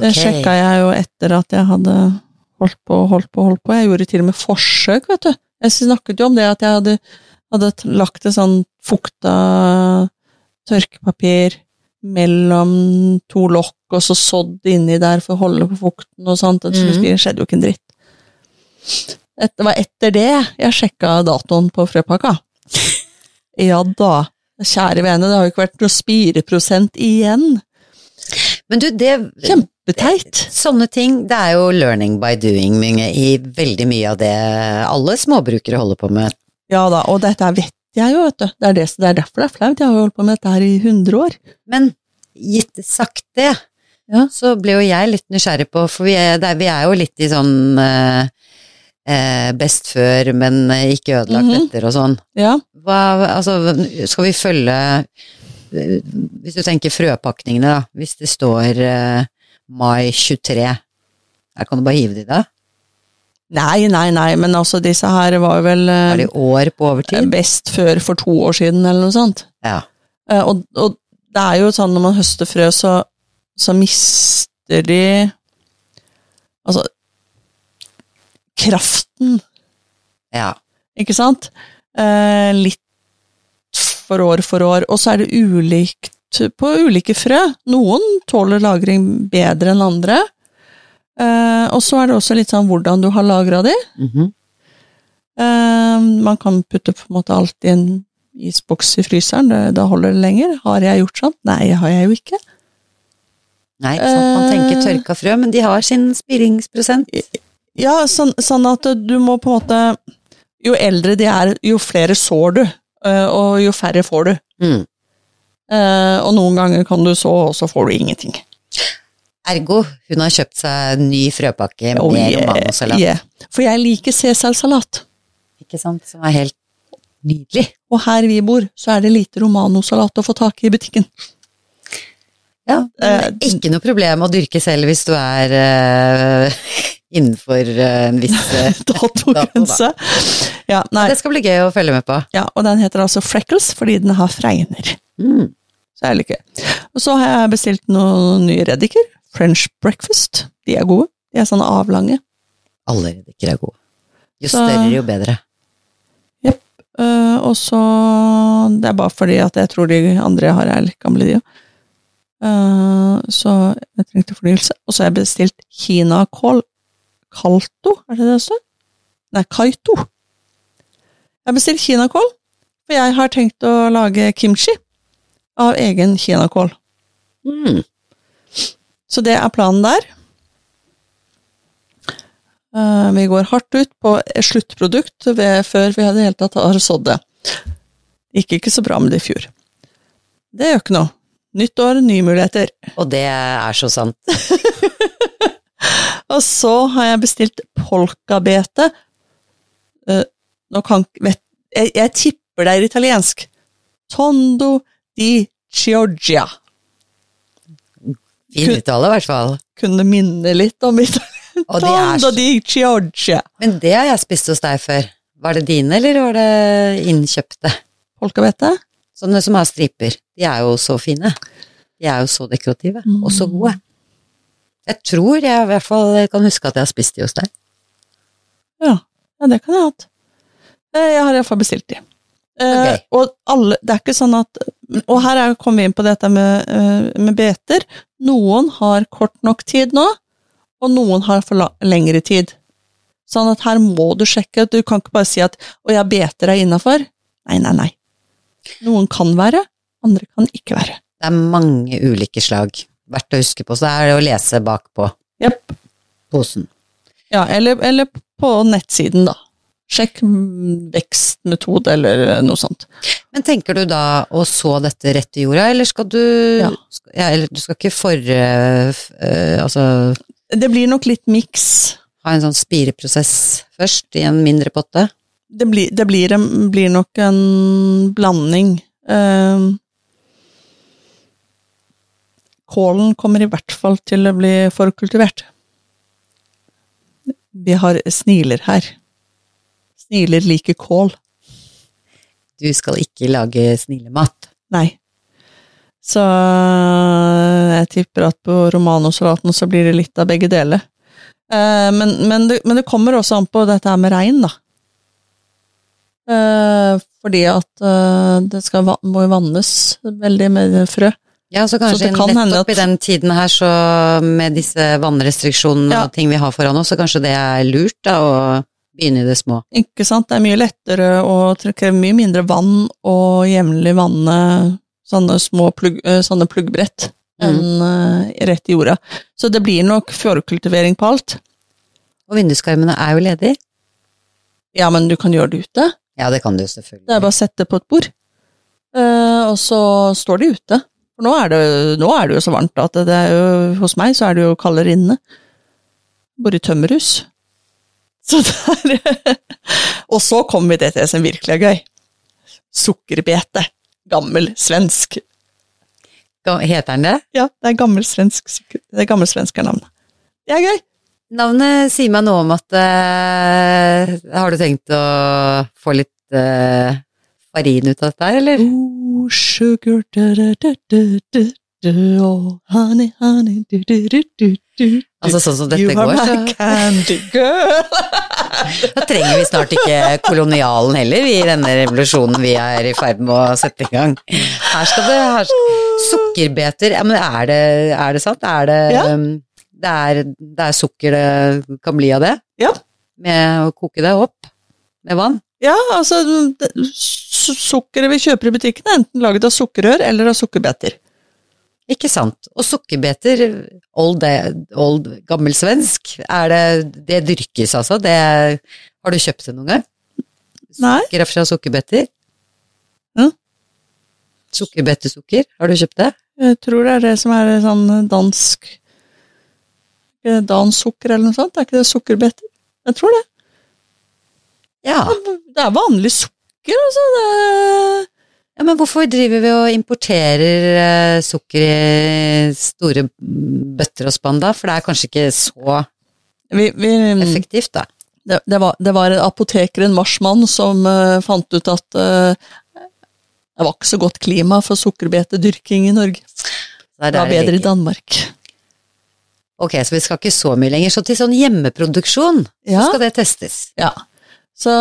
Det Ok. sjekka jeg jo etter at jeg hadde holdt på og holdt på holdt på. Jeg gjorde til og med forsøk, vet du. Jeg snakket jo om det at jeg hadde, hadde lagt et sånn fukta tørkepapir mellom to lokk, og så sådd inni der for å holde på fukten og sånt. Det Mhm. skjedde jo ikke en dritt. Det var etter det jeg sjekka datoen på frøpakka. Ja da, kjære vene, det har jo ikke vært noe spireprosent igjen. Men du, det Kjempeteit. Sånne ting, det er jo learning by doing mye, i veldig mye av det alle småbrukere holder på med. Ja da, og dette vet jeg jo, vet du. Det er, det, det er derfor det er flaut. Jeg har jo holdt på med dette her i 100 år. Men gitt sagt det, Ja. så ble jo jeg litt nysgjerrig på, for vi er, vi er jo litt i sånn eh, eh, best før, men ikke ødelagt Mhm. etter og sånn. Ja. Hva, altså, skal vi følge eh, Hvis du tenker frøpakningene, da. Hvis det står eh, mai 23, her kan du bare hive de da? Nei, nei, nei, men altså disse her var jo vel Er eh, de år på overtid? best før for to år siden, eller noe sånt. Ja. Eh, og, og det er jo sånn når man høster frø, så, så mister de Altså kraften, ja. ikke sant? Eh, litt for år for år. Og så er det ulikt på ulike frø. Noen tåler lagring bedre enn andre. Eh, og så er det også litt sånn hvordan du har lagra de. Mhm. Eh, man kan putte på en måte alt i en isboks i fryseren, det, da holder det lenger. Har jeg gjort sånn? Nei, har jeg jo ikke. Nei, ikke sant. Man tenker Eh. tørka frø, men de har sin spiringsprosent. Ja, sånn, sånn at du må på en måte Jo eldre de er, jo flere sår du, og jo færre får du. Mm. Eh, og noen ganger kan du så, og så får du ingenting. Ergo, hun har kjøpt seg en ny frøpakke Oh, med yeah, romanosalat. yeah. For jeg liker Cæsar-salat. Ikke sant? Som er helt nydelig. Og her vi bor, så er det lite romanosalat å få tak i i butikken. Ja, Eh, ikke noe problem å dyrke selv hvis du er uh, innenfor en viss Datogrense. Ja, Det skal bli gøy å følge med på. ja, og den heter altså Freckles fordi den har fregner. Mm. Så er det ikke. Og så har jeg bestilt noen nye reddiker. French breakfast. De er gode. De er sånne avlange. Alle reddiker er gode. Jo større, jo bedre. Eh, og så Det er bare fordi at jeg tror de andre jeg har, er litt gamle, de òg. så jeg trengte fornyelse. Og så har jeg bestilt kinakål Kalto, er det det det står? Nei, Kaito. Jeg har bestilt kinakål, for jeg har tenkt å lage kimchi av egen kinakål. Mm. Så det er planen der. Eh, vi går hardt ut på sluttprodukt ved, før vi i det hele tatt har sådd det. Gikk ikke så bra med det i fjor. Det gjør ikke noe. Nytt år, nye muligheter. Og det er så sant. Og så har jeg bestilt polkabete. Eh, nå kan vet, jeg, jeg tipper det er italiensk. Tondo di Chioggia. Fin uttale, i hvert fall. Kunne minne litt om italiensk. Og er di Chioggia. Men det har jeg spist hos deg før. Var det dine, eller var det innkjøpte? Polkabete? Sånne som har striper. De er jo så fine. De er jo så dekorative, og så gode. Jeg tror jeg i hvert fall kan huske at jeg har spist de hos deg. Ja, ja det kan jeg ha hatt. Eh, Jeg har iallfall bestilt de. Eh, Og alle, det er ikke sånn at Og her er- kommer vi inn på dette med, eh, med beter. Noen har kort nok tid nå, og noen har for lengre tid. Sånn at her må du sjekke. Du kan ikke bare si at 'å jeg beter er innafor'. Nei, nei, nei. Noen kan være, andre kan ikke være. Det er mange ulike slag. Verdt å huske på, så er det å lese bakpå Jepp. posen. Ja, eller, eller på nettsiden, da. Sjekk vekstmetode eller noe sånt. Men tenker du da å så dette rett i jorda, eller skal du Ja. ja, eller du skal ikke for... eh, f- eh, altså Det blir nok litt miks. ha en sånn spireprosess først, i en mindre potte? Det blir, det blir, en, blir nok en blanding. Uh, kålen kommer i hvert fall til å bli forkultivert. Vi har sniler her. Sniler liker kål. Du skal ikke lage snilemat? Nei. Så jeg tipper at på romanosalaten så blir det litt av begge deler. Eh, men, men, det, men det kommer også an på dette her med regn, da. Eh, fordi at eh, det skal, må vannes veldig med frø. Ja, så kanskje så kan nettopp at- i den tiden her, så med disse vannrestriksjonene Ja. og ting vi har foran oss, så kanskje det er lurt da å begynne i det små. Ikke sant? Det er mye lettere det krever mye mindre vann og jevnlig vanne sånne små plugg, eh, sånne pluggbrett enn uh, rett i jorda. Så det blir nok fjordkultivering på alt. Og vinduskarmene er jo ledige. Ja, men du kan gjøre det ute. Ja, det kan du selvfølgelig. Det er bare å sette på et bord, uh, og så står de ute. For nå er, det, nå er det jo så varmt at det er jo, hos meg så er det jo kaldere inne. Bor i tømmerhus. Så det er Og så kommer vi til det som virkelig er gøy. Sukkerbete. Gammel svensk. Heter den det? Ja, det er gammel svensk Det er gammelsvenskarnavnet. Det er gøy. Navnet sier meg noe om at uh, Har du tenkt å få litt uh, farin ut av dette her, eller? Oh, sugar da, da, da, honey, honey, du, du, du, du. Altså sånn som dette går, så candy girl. da trenger vi snart ikke kolonialen heller, i denne revolusjonen vi er i ferd med å sette i gang. Her skal det her Sukkerbeter, ja, men er det, er det sant? Er det, Ja. det, er, det er sukker det kan bli av det? Ja. Med å koke det opp med vann? Ja, altså Sukkeret vi kjøper i butikken er enten laget av sukkerrør eller av sukkerbeter. Ikke sant. Og sukkerbeter, old, old gammel svensk, er det Det dyrkes altså? Det, har du kjøpt det noen gang? Sukker fra sukkerbeter? Ja. Sukkerbetesukker, har du kjøpt det? Jeg tror det er det som er sånn dansk Dansk sukker eller noe sånt. Er ikke det sukkerbeter? Jeg tror det. Ja. Det er vanlig sukker, altså. Det ja. Men hvorfor driver vi og importerer eh, sukker i store bøtter og spann da? For det er kanskje ikke så vi, vi, effektivt, da. det, det, var, det var en apoteker, en marsmann, som uh, fant ut at uh, det var ikke så godt klima for sukkerbetedyrking i Norge. Det Det var bedre i. Danmark. Ok, så vi skal ikke så mye lenger. Så til sånn hjemmeproduksjon, så skal det testes. Ja. Så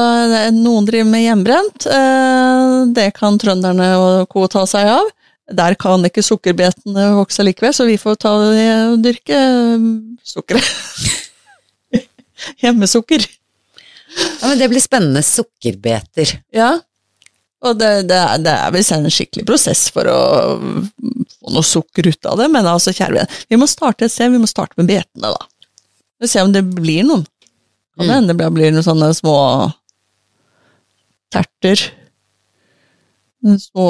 noen driver med hjemmebrent. eh, Det kan trønderne og co. ta seg av. Der kan ikke sukkerbetene vokse likevel, så vi får ta og dyrke eh, sukkeret. Hjemmesukker. Ja, men det blir spennende. Sukkerbeter. Ja. Og det, det, er, det er visst en skikkelig prosess for å få noe sukker ut av det, men altså, kjære venn, vi må starte et sted, vi må starte med betene, da. Vi får se om det blir noen. Kan det hende det blir noen sånne små terter. Små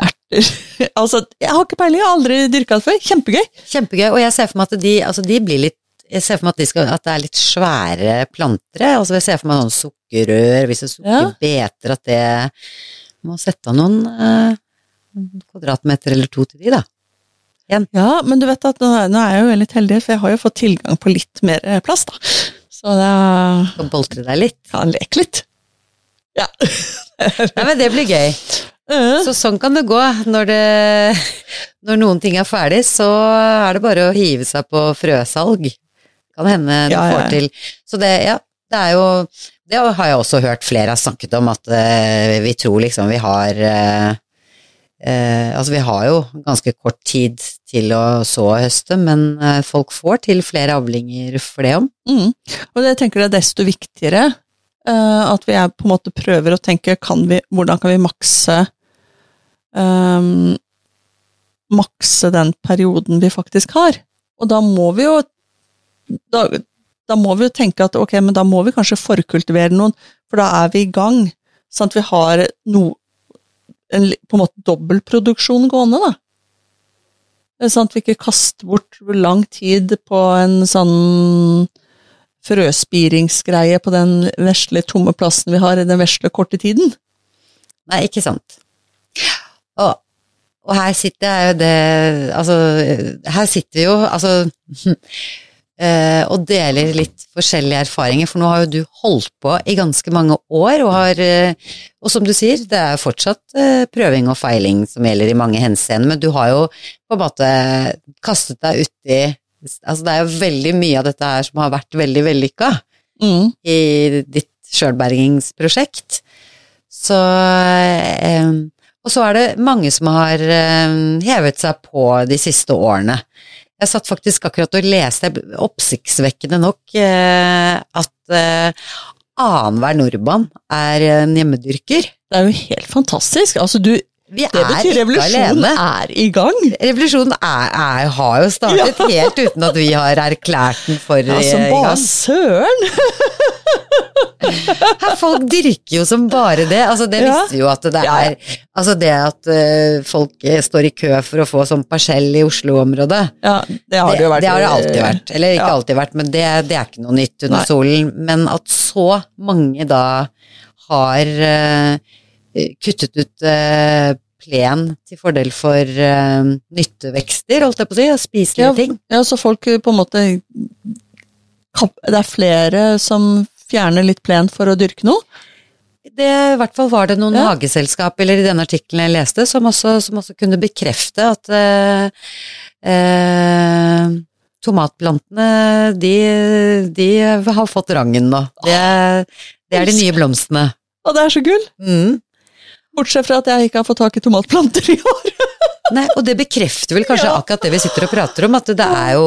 erter. altså, jeg har ikke peiling, jeg har aldri dyrka det før. Kjempegøy. Kjempegøy. Og jeg ser for meg at de, altså de blir litt jeg ser for meg at, de skal, at det er litt svære planter. Altså jeg ser for meg sånn sukkerrør, hvis det er sukkerbeter, at det Må sette av noen eh, kvadratmeter eller to til de, da. Ja, men du vet at nå, er jeg jo litt heldig, for jeg har jo fått tilgang på litt mer eh, plass, da. Så da Og boltre deg litt. kan leke litt. Ja. Nei, men det blir gøy. Så sånn kan det gå. Når, det, når noen ting er ferdig, så er det bare å hive seg på frøsalg. Kan hende du ja, får til. Så det, ja, det er jo Det har jeg også hørt flere har snakket om, at uh, vi tror liksom vi har uh, uh, Altså, vi har jo ganske kort tid til å så og høste, men eh, folk får til flere avlinger for det om. Mm. Og det tenker jeg er desto viktigere uh, at vi er på en måte prøver å tenke kan vi, hvordan kan vi makse um, makse den perioden vi faktisk har. Og da må vi jo da, da må vi jo tenke at ok, men da må vi kanskje forkultivere noen, for da er vi i gang. Sånn at vi har no, en på en måte dobbeltproduksjon gående, da. Sånn at vi ikke kaster bort lang tid på en sånn frøspiringsgreie på den vesle tomme plassen vi har i den vesle korte tiden. Nei, ikke sant. Og, og her sitter jeg jo det Altså, her sitter vi jo altså eh, og deler litt forskjellige erfaringer, for nå har jo du holdt på i ganske mange år, og har eh, Og som du sier, det er fortsatt eh, prøving og feiling som gjelder i mange henseender, men du har jo på en måte kastet deg uti Altså, det er jo veldig mye av dette her som har vært veldig vellykka Mm. i ditt sjølbergingsprosjekt. Så eh, Og så er det mange som har eh, hevet seg på de siste årene. Jeg satt faktisk akkurat og leste, oppsiktsvekkende nok, eh, at eh, annenhver nordmann er en hjemmedyrker. Det er jo helt fantastisk. Altså, du, Vi det betyr revolusjonen er i gang. Revolusjonen er, er, har jo startet helt uten at vi har erklært den for Altså, eh, i bare gang. søren! Her, folk dyrker jo som bare det. Altså, det Ja. visste jo at det Ja, ja. er Altså, det at uh, folk eh, står i kø for å få sånn parsell i Oslo-området, Ja, det har det jo vært. det har det alltid vært. Eller ikke Ja. alltid vært, men det, det er ikke noe nytt under Nei. solen. Men at så mange da har eh, kuttet ut eh, plen til fordel for eh, nyttevekster, holdt jeg på å si, og spiselige Ja. ting. Ja, så folk eh, på en måte Det er flere som fjerner litt plen for å dyrke noe. det, i hvert fall var det noen Ja. hageselskap, eller i denne artikkelen jeg leste, som også, som også kunne bekrefte at eh, eh, tomatplantene, de, de har fått rangen nå. Det, det er de nye blomstene. Og det er så gull! Mm. Bortsett fra at jeg ikke har fått tak i tomatplanter i år. Nei, og det bekrefter vel kanskje Ja. akkurat det vi sitter og prater om, at det er jo,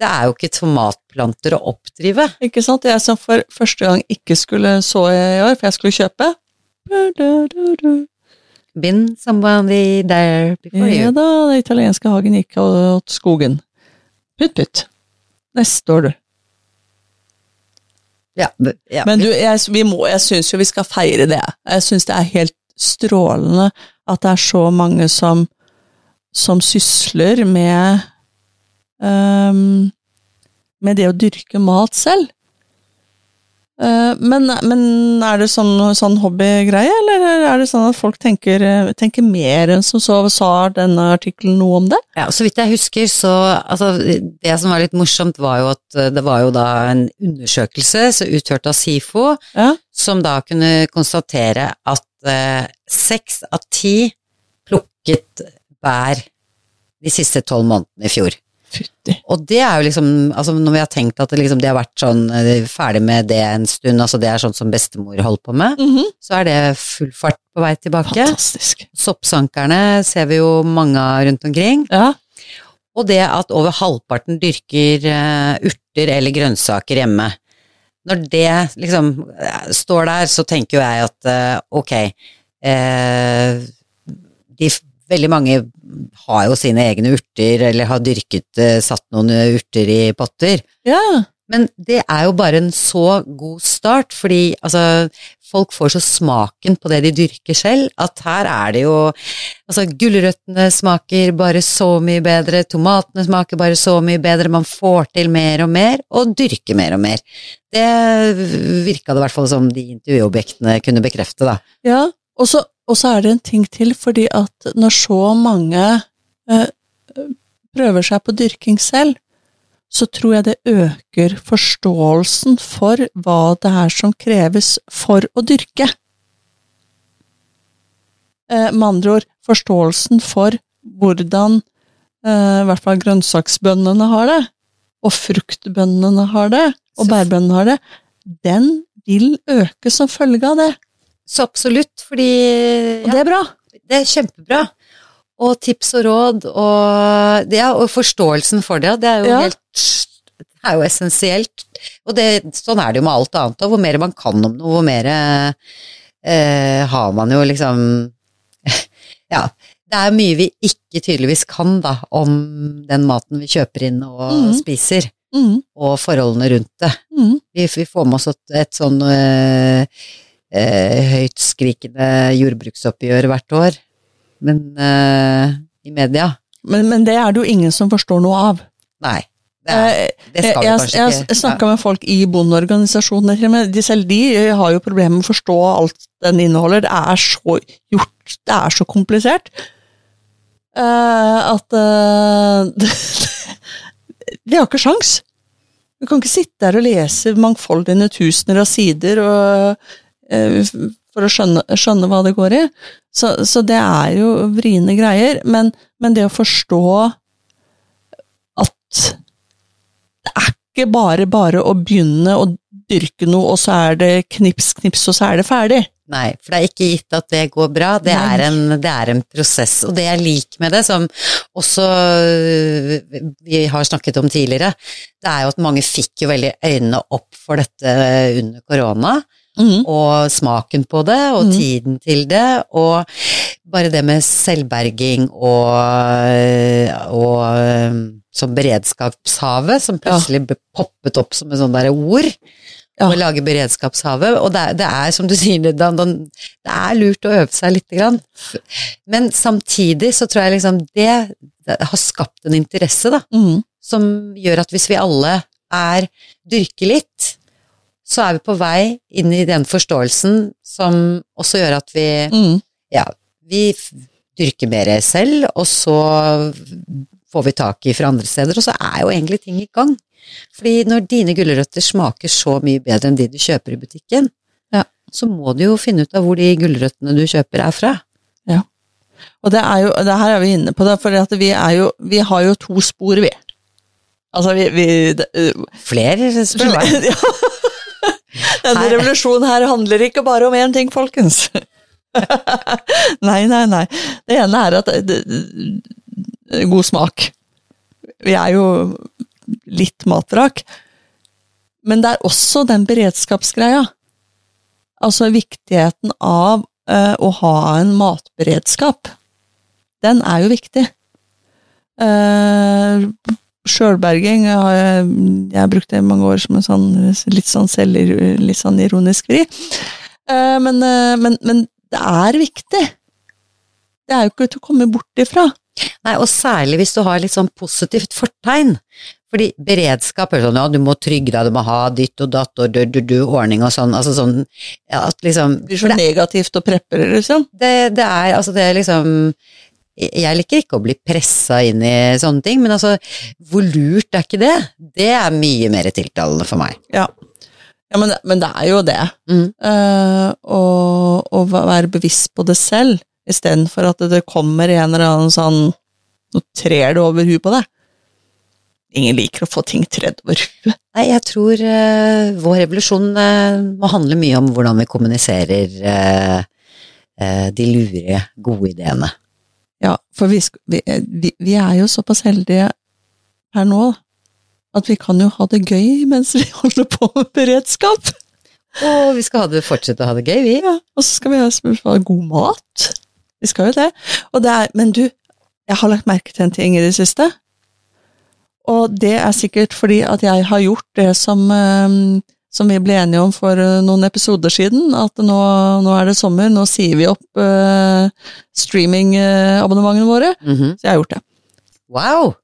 det er jo ikke tomatplanter å oppdrive. Ikke sant? Jeg som for første gang ikke skulle så i år, for jeg skulle kjøpe. Been somebody there before Ja da, den italienske hagen gikk åt skogen. Pytt pytt. Neste år, du. Ja, ja. Men du, jeg, vi må, jeg syns jo vi skal feire det. Jeg syns det er helt strålende at det er så mange som, som sysler med um, med det å dyrke mat selv. Uh, men, men er det sånn, sånn hobbygreie, eller er det sånn at folk tenker, tenker mer enn som så? Sa denne artikkelen noe om det? Ja, så vidt jeg husker, så altså, Det som var litt morsomt, var jo at eh, det var jo da en undersøkelse så utført av SIFO, Ja. som da kunne konstatere at eh, seks av ti plukket bær de siste tolv månedene i fjor. Fytti. Og det er jo liksom, altså når vi har tenkt at det, liksom, de har vært sånn eh, ferdig med det en stund, altså det er sånn som bestemor holdt på med, Mhm. så er det full fart på vei tilbake. Fantastisk. Soppsankerne ser vi jo mange av rundt omkring. Ja. Og det at over halvparten dyrker eh, urter eller grønnsaker hjemme. Når det liksom eh, står der, så tenker jo jeg at eh, ok, eh, de, veldig mange har jo sine egne urter, eller har dyrket, eh, satt noen urter i potter. ja. Men det er jo bare en så god start, fordi altså, folk får så smaken på det de dyrker selv, at her er det jo Altså, gulrøttene smaker bare så mye bedre, tomatene smaker bare så mye bedre, man får til mer og mer, og dyrker mer og mer. Det virka det i hvert fall som de intervjuobjektene kunne bekrefte, da. Ja, og så, er det en ting til, fordi at når så mange eh, prøver seg på dyrking selv, så tror jeg det øker forståelsen for hva det er som kreves for å dyrke. Eh, med andre ord, forståelsen for hvordan eh, i hvert fall grønnsaksbøndene har det, og fruktbøndene har det, og bærbøndene har det, den vil øke som følge av det. Så absolutt, fordi Og det er bra. Det er kjempebra. Og tips og råd, og, det, og forståelsen for det, det er jo Ja. helt det er jo essensielt. Og det, sånn er det jo med alt annet, og hvor mer man kan om noe, hvor mer eh, har man jo liksom Ja. Det er mye vi ikke tydeligvis kan da, om den maten vi kjøper inn og mm. spiser, Mm, og forholdene rundt det. mm. Vi, vi får med oss et, et sånn eh, eh, høytskrikende jordbruksoppgjør hvert år, men uh, i media Men, men det er det jo ingen som forstår noe av. Nei. Det, er, Eh, det skal vi jeg, kanskje jeg, ikke. jeg snakka med folk i bondeorganisasjoner, men de selv de har jo problemer med å forstå alt den inneholder. Det er så gjort, det er så komplisert uh, at uh, De har ikke sjans. Du kan ikke sitte der og lese mangfoldige tusener av sider og, eh, for å skjønne, skjønne hva det går i. Så, så det er jo vriene greier. Men, men det å forstå at det er ikke bare bare å begynne å dyrke noe, og så er det knips, knips, og så er det ferdig. Nei, for det er ikke gitt at det går bra. Det er, en, det er en prosess. Og det jeg liker med det, som også øh, vi har snakket om tidligere, det er jo at mange fikk jo veldig øynene opp for dette under korona. Og smaken på det, og mm. tiden til det, og bare det med selvberging og, og som beredskapshavet, som plutselig ble poppet opp som et sånt der ord. Ja. Å lage beredskapshavet. Og det, er- det er, som du sier, det, det er lurt å øve seg lite grann. Men samtidig så tror jeg liksom det, det har skapt en interesse, da Mm. som gjør at hvis vi alle er dyrker litt, så er vi på vei inn i den forståelsen som også gjør at vi, Mm. ja, vi dyrker mer selv, og så får vi tak i fra andre steder, og så er jo egentlig ting i gang. Fordi når dine gulrøtter smaker så mye bedre enn de du kjøper i butikken, Ja. så må du jo finne ut av hvor de gulrøttene du kjøper er fra. Ja. Og det er jo, det her er vi inne på for at vi er jo, vi har jo to spor, vi. Altså, vi, vi det, uh, Flere, spør meg. ja. Denne revolusjonen her handler ikke bare om én ting, folkens. nei, nei, nei. Det ene er at det, det, God smak. Vi er jo litt matvrak. Men det er også den beredskapsgreia. Altså viktigheten av uh, å ha en matberedskap. Den er jo viktig. Uh, Sjølberging har jeg, jeg har brukt det i mange år som en sånn litt sånn selv, litt sånn ironisk vri. Eh, men, eh, men, men det er viktig. Det er jo ikke til å komme bort ifra. Nei, og særlig hvis du har litt sånn positivt fortegn. Fordi beredskap er sånn, ja, du må trygge deg, du må ha ditt og datt og du, du, du, ordning og sånn, altså sånn, ja, at liksom Det blir så negativt å preppe det, liksom. det, det er, altså det er liksom Jeg liker ikke å bli pressa inn i sånne ting, men altså, hvor lurt er ikke det? Det er mye mer tiltalende for meg. Ja, ja men, men det er jo det. Mm. Uh, og, og være bevisst på det selv, istedenfor at det kommer en eller annen sånn Nå trer det over huet på deg. Ingen liker å få ting tredd over huet. Nei, jeg tror uh, vår revolusjon uh, må handle mye om hvordan vi kommuniserer eh, eh, de lure, gode ideene. Ja, for vi, vi, vi, vi er jo såpass heldige her nå at vi kan jo ha det gøy mens vi holder på med beredskap. Og vi skal det, fortsette å ha det gøy, vi. Ja, og så skal vi ha, god mat. Vi skal jo det. Og det er, men du, jeg har lagt merke til en ting i det siste. Og det er sikkert fordi at jeg har gjort det som, eh, som vi ble enige om for eh, noen episoder siden, at nå, nå er det sommer, nå sier vi opp uh, streamingabonnementene våre. Mhm. Så jeg har gjort det. Wow!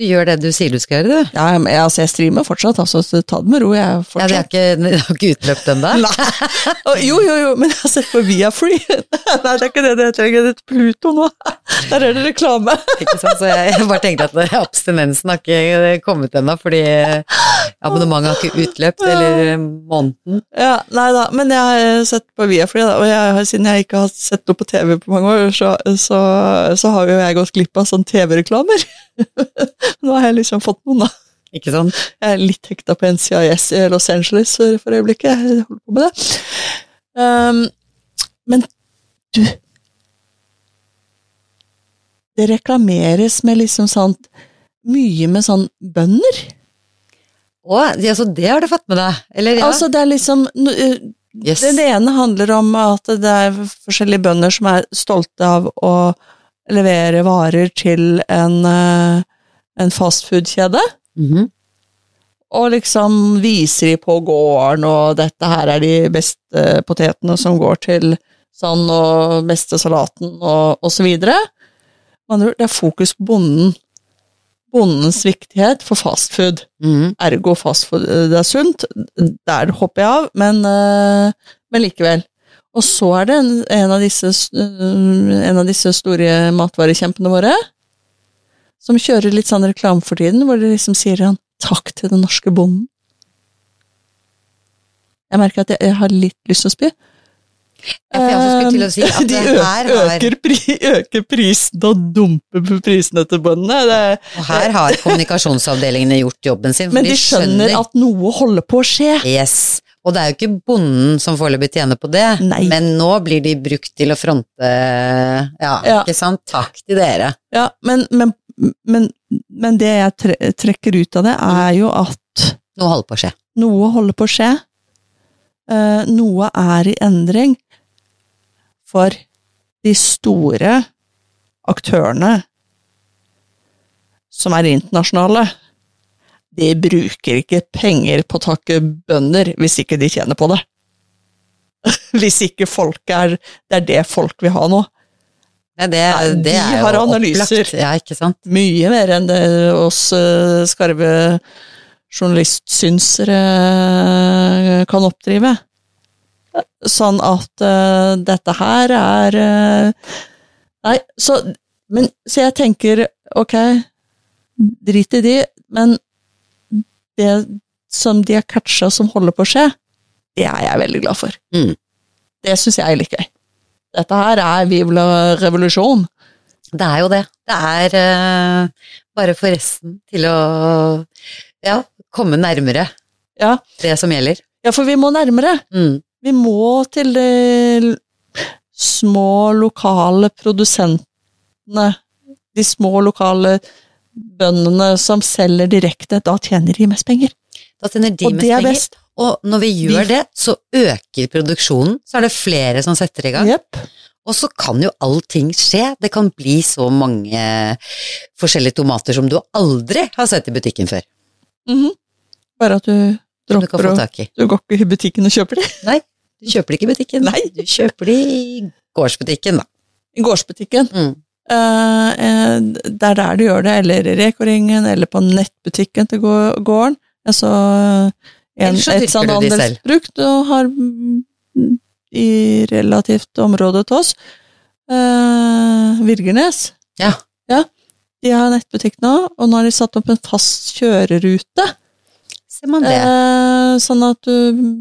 Du gjør det du sier du skal gjøre, du. Ja, jeg, altså, jeg streamer fortsatt, altså, så ta det med ro. Jeg Ja, det har ikke, ikke utløpt ennå? Jo, jo, jo, men jeg har sett på Viafree. Nei, det er ikke det det heter. Det heter Pluto nå. Der er det reklame. Ikke sant? Så jeg, jeg bare tenkte at abstinensen har ikke kommet ennå, fordi abonnementet har ikke utløpt, eller måneden. Ja, nei da, men jeg har sett på Viafree, og jeg, siden jeg ikke har sett noe på TV på mange år, så, så, så har jo jeg gått glipp av sånn TV-reklamer. Nå har jeg liksom fått noen, da. Ikke sant? Jeg er litt hekta på NCIS i Los Angeles for øyeblikket. Jeg holder på med det. Um, men du Det reklameres med liksom sånt Mye med sånn bønder. Å, altså det har du fått med deg? Eller ja? Altså, det er liksom Yes. Den ene handler om at det er forskjellige bønder som er stolte av å levere varer til en, eh, en fastfood-kjede. Mhm. Og liksom viser de på gården, og dette her er de beste potetene som går til sånn, og beste salaten, og, og så videre. Men det er fokus på bonden. Bondens viktighet for fastfood. Mm. Ergo fastfood, det er sunt. Der hopper jeg av, men, eh, men likevel. Og så er det en, en, av disse, eh, en av disse store matvarekjempene våre som kjører litt sånn reklame for tiden, hvor de liksom sier han 'takk til den norske bonden'. Jeg merker at jeg, jeg har litt lyst til å spy. Jeg også til å si at de øker, pri, øker prisen og dumper prisene til bøndene. Det, og her har kommunikasjonsavdelingene gjort jobben sin. for men de skjønner at noe holder på å skje. Yes. Og det er jo ikke bonden som foreløpig tjener på det, Nei. men nå blir de brukt til å fronte Ja, Ja. ikke sant? Takk til dere. Ja, men, men, men, men det jeg tre, trekker ut av det, er jo at Noe holder på å skje. noe holder på å skje. Uh, noe er i endring. For de store aktørene som er internasjonale, de bruker ikke penger på å takke bønder hvis ikke de tjener på det. Hvis ikke folk er Det er det folk vil ha nå. Nei, det, Nei, det de har analyser. opplagt. Ja? Mye mer enn det oss eh, skarve journalistsynsere eh, kan oppdrive. Sånn at uh, dette her er uh, Nei, så Men så jeg tenker, ok, drit i de, men det som de har catcha som holder på å skje, det er jeg veldig glad for. Mm. Det syns jeg er litt gøy. Dette her er Vivla revolusjon. Det er jo det. Det er uh, bare for resten til å ja, komme nærmere Ja. det som gjelder. ja, for vi må nærmere. Mm. Vi må til de små lokale produsentene. De små lokale bøndene som selger direkte. Da tjener de mest penger. Da tjener de Og mest det er penger. best. Og når vi gjør det, så øker produksjonen. Så er det flere som setter i gang. Yep. Og så kan jo allting skje. Det kan bli så mange forskjellige tomater som du aldri har sett i butikken før. Mhm. Bare at du dropper å. Du går ikke i butikken og kjøper det. Nei, du kjøper det ikke i butikken. Nei. Du kjøper det i gårdsbutikken, da. I gårdsbutikken. Mm. Eh, eh, det er der du gjør det, eller i Reko-ringen, eller på nettbutikken til gå- gården. Altså, en, Eller så et sånt andelsbruk du har mm, i relativt område til oss. Eh, Virgernes. Ja. ja. De har nettbutikk nå, og nå har de satt opp en fast kjørerute. Ser man det. Eh, sånn at du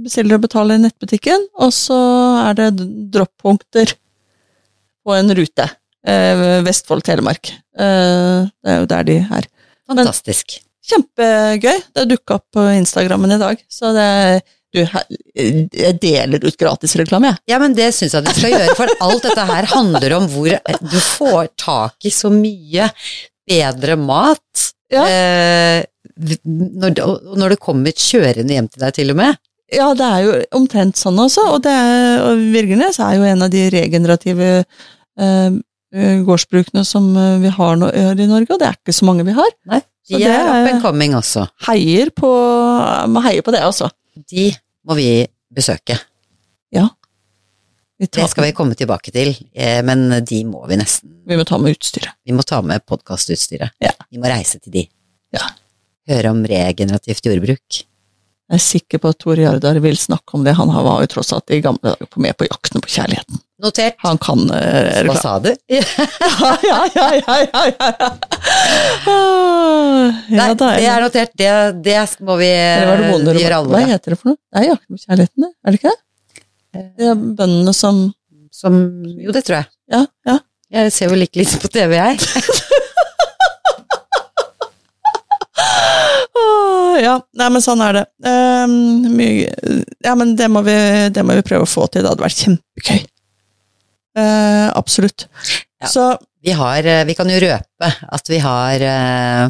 bestiller og betaler i nettbutikken, og så er det droppunkter på en rute. Eh, Vestfold-Telemark. Eh, det er jo der de er. Fantastisk. Kjempegøy. Det dukka opp på Instagrammen i dag, så det du, Jeg deler ut gratisreklame, jeg. Ja, men det syns jeg du skal gjøre, for alt dette her handler om hvor du får tak i så mye bedre mat. Ja. Eh, når, når det kommer kjørende hjem til deg, til og med. Ja, det er jo omtrent sånn også, og, det og Virgernes er jo en av de regenerative eh, gårdsbrukene som eh, vi har nå i Norge, og det er ikke så mange vi har. Nei, de det er up and coming også. Heier på, må heie på det også. De må vi besøke. Vi, Det skal vi komme tilbake til, eh, men de må vi nesten. vi må ta med utstyret. Vi må ta med podkastutstyret. Ja. Vi må reise til de. Ja. Høre om regenerativt jordbruk. Jeg er sikker på at Tor Jardar vil snakke om det. Han var jo tross alt i gamle dager på med på Jakten på kjærligheten. Notert. Han kan eh, Hva sa du? Ja, ja, ja, ja, ja, ja. Ah, Nei, da det er notert. Det, det må vi Eller var det gjøre Hva alvor av. heter det for noe? Det er Jakten på kjærligheten, det? Er det ikke det? Det er bøndene som Som Jo, det tror jeg. Ja, ja. Jeg ser vel ikke litt på TV, jeg. Åh, ja, nei, men sånn er det. Um, ja, men det må, vi, det må vi prøve å få til. Det hadde vært kjempegøy. Uh, absolutt. Ja. Så Vi har eh, Vi kan jo røpe at vi har uh,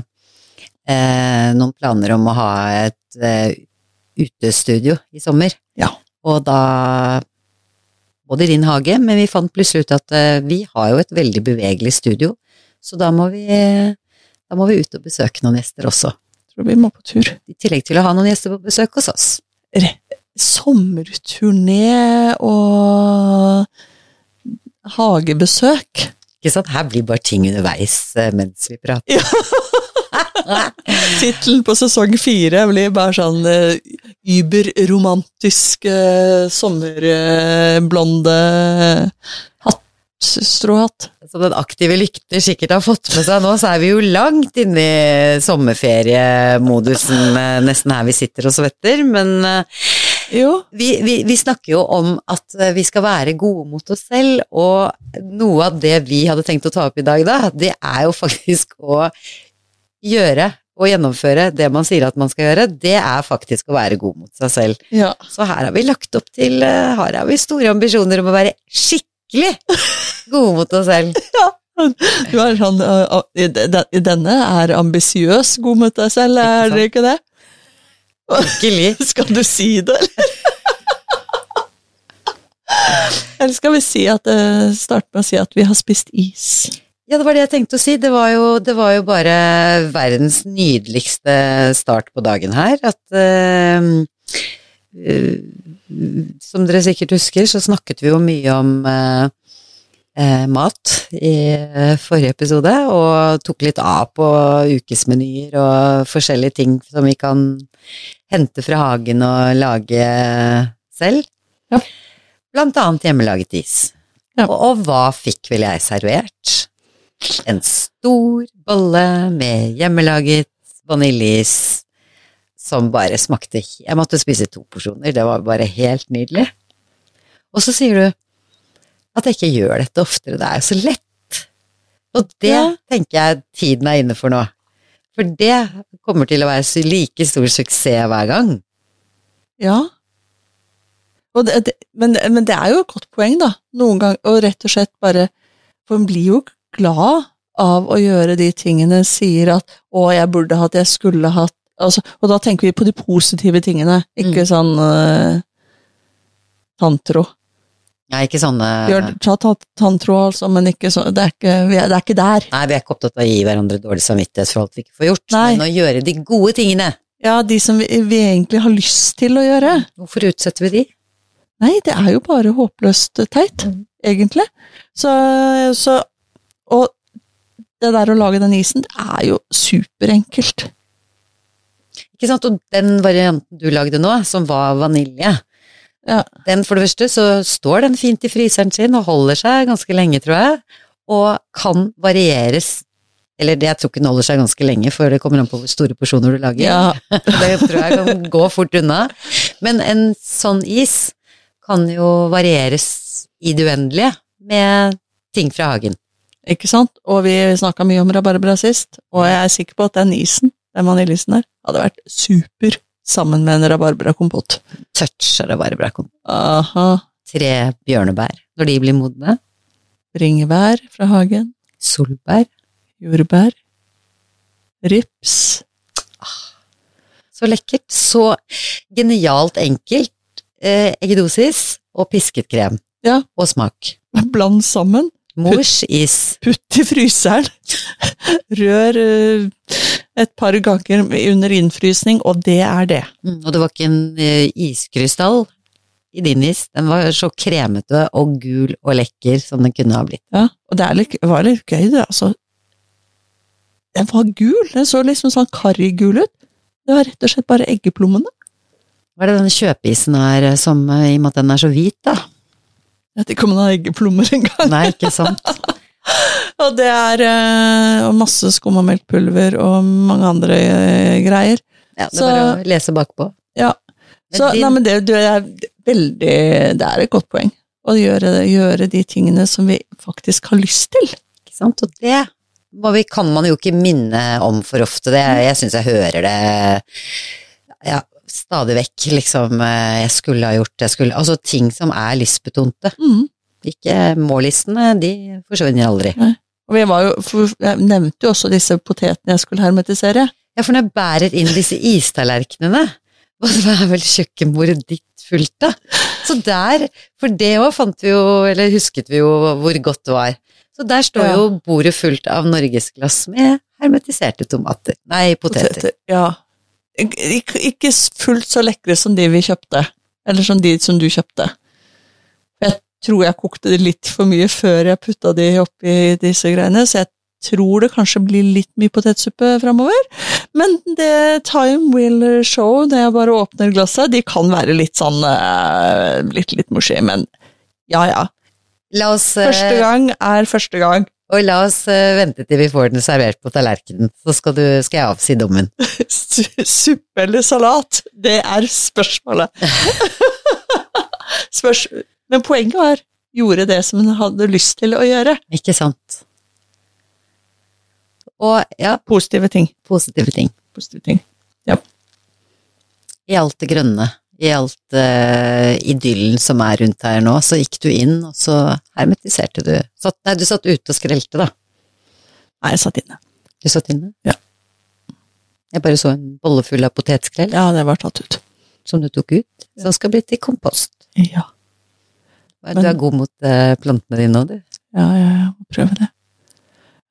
uh, noen planer om å ha et utestudio i sommer. Ja. Og da Både i din hage, men vi fant plutselig ut at vi har jo et veldig bevegelig studio, så da må vi da må vi ut og besøke noen gjester også. Tror vi må på tur. I tillegg til å ha noen gjester på besøk hos oss. Sommerturné og hagebesøk. Ikke sant? Her blir bare ting underveis eh, mens vi prater. Ja. Tittelen på sesong fire blir bare sånn uh, überromantisk sommerblonde stråhatt. Som den aktive lykter sikkert har fått med seg nå, så er vi jo langt inne i sommerferiemodusen eh, nesten her vi sitter og svetter. Men eh, Jo, vi, vi, vi snakker jo om at eh, vi skal være gode mot oss selv, og noe av det vi hadde tenkt å ta opp i dag, da, det er jo faktisk å gjøre og gjennomføre det man sier at man skal gjøre. Det er faktisk å være god mot seg selv. ja. Så her har vi lagt opp til Her har vi store ambisjoner om å være skikkelig gode mot oss selv. Du er sånn uh, uh, Denne er ambisiøs god mot deg selv, er det ikke det? Virkelig. Skal du si det, eller? Eller skal vi si at uh, starte med å si at vi har spist is? Ja, det var det jeg tenkte å si. Det var jo, det var jo bare verdens nydeligste start på dagen her. At eh, Som dere sikkert husker, så snakket vi jo mye om eh, eh, mat i eh, forrige episode, og tok litt av på ukesmenyer og forskjellige ting som vi kan hente fra hagen og lage selv. Ja. Blant annet hjemmelaget is. Ja. Og, og hva fikk vel jeg servert? En stor bolle med hjemmelaget vaniljeis som bare smakte Jeg måtte spise to porsjoner, det var bare helt nydelig. Og så sier du at jeg ikke gjør dette oftere. Det er jo så lett. Og det Ja. tenker jeg tiden er inne for nå. For det kommer til å være like stor suksess hver gang. Ja. Og det, det, men, men det er jo et godt poeng, da. Noen ganger, og rett og slett bare For en blir jo glad av å gjøre de tingene, sier at 'å, jeg burde hatt, jeg skulle hatt' altså, Og da tenker vi på de positive tingene, ikke sånn uh, tantro. Nei, ikke sånne Gjør, ta, altså, men ikke så, det, er ikke, vi er, det er ikke der. Nei, vi er ikke opptatt av å gi hverandre dårlig samvittighet for alt vi ikke får gjort, Nei. men å gjøre de gode tingene. Ja, de som vi, vi egentlig har lyst til å gjøre. Hvorfor utsetter vi de? Nei, det er jo bare håpløst teit, Mm. egentlig. Så, så Og det der å lage den isen, det er jo superenkelt. Ikke sant? Og den varianten du lagde nå, som var vanilje, Ja. den for det første så står den fint i fryseren sin og holder seg ganske lenge, tror jeg, og kan varieres eller det, jeg tror ikke den holder seg ganske lenge, for det kommer an på hvor store porsjoner du lager. Ja, det tror jeg kan gå fort unna. Men en sånn is kan jo varieres i det uendelige med ting fra hagen. ikke sant? Og vi snakka mye om rabarbra sist, og jeg er sikker på at den isen, den vaniljeisen der, hadde vært super sammen med en rabarbrakompott. Touch av rabarbrakompott. Tre bjørnebær når de blir modne. Bringebær fra hagen. Solbær. Jordbær. Rips. Så lekkert. Så genialt enkelt. Eh, eggedosis og pisket krem. Ja. Og smak. Bland sammen. Mors is. Putt i fryseren. Rør eh, et par ganger under innfrysning, og det er det. Mm, og det var ikke en eh, iskrystall i din is. Den var så kremete og gul og lekker som den kunne ha blitt. Ja, og det litt, var litt gøy, det, altså. Den var gul, den så liksom sånn karrigul ut. Det var rett og slett bare eggeplommene. Hva er det denne kjøpeisen er eh, som, eh, i og med at den er så hvit, da? Jeg vet ikke om den har eggeplommer engang. Nei, ikke sant? Og det er eh, og masse skummamelkpulver og mange andre eh, greier. Ja, det Så- er bare å lese bakpå. Ja. Men Så din- nei, men det, det er veldig Det er et godt poeng. Å gjøre, gjøre de tingene som vi faktisk har lyst til. Ikke sant? Og det vi, kan man jo ikke minne om for ofte. Det, jeg syns jeg hører det ja, stadig vekk, liksom. eh, Jeg skulle ha gjort jeg skulle Altså ting som er lystbetonte. Mm. Ikke mållistene, de forsvinner aldri. Og vi var jo, for jeg nevnte jo også disse potetene jeg skulle hermetisere. Ja, for når jeg bærer inn disse istallerkenene, hva er vel kjøkkenbordet ditt fullt av? Så der, for det òg fant vi jo, eller husket vi jo hvor godt det var. Så der står Ja. jo bordet fullt av norgesglass med hermetiserte tomater. Nei, poteter. Ja. Ik ikke fullt så lekre som de vi kjøpte. Eller som de som du kjøpte. Tror jeg kokte det litt for mye før jeg putta de oppi disse greiene, så jeg tror det kanskje blir litt mye potetsuppe framover. Men det time will show når jeg bare åpner glasset. De kan være litt sånn eh, litt, litt mushy, men ja ja. Oss, eh, Første gang er første gang. og la oss eh, vente til vi får den servert på tallerkenen, så skal, du, skal jeg avsi dommen. Su- Suppe eller salat? Det er spørsmålet. Spørs Men poenget var gjorde det som hun hadde lyst til å gjøre. Ikke sant? Og ja, Positive ting. positive ting. Positive ting. I alt det grønne, i alt uh, idyllen som er rundt her nå, så gikk du inn, og så hermetiserte du. Satt, nei, du satt ute og skrelte, da. Nei, jeg satt inne. Du satt inne? Ja. Jeg bare så en bolle full av potetskrell Ja, det var tatt ut. som du tok ut, som skal bli til kompost. Ja, Du er god mot uh, plantene dine nå, du. ja, ja, jeg må prøve det.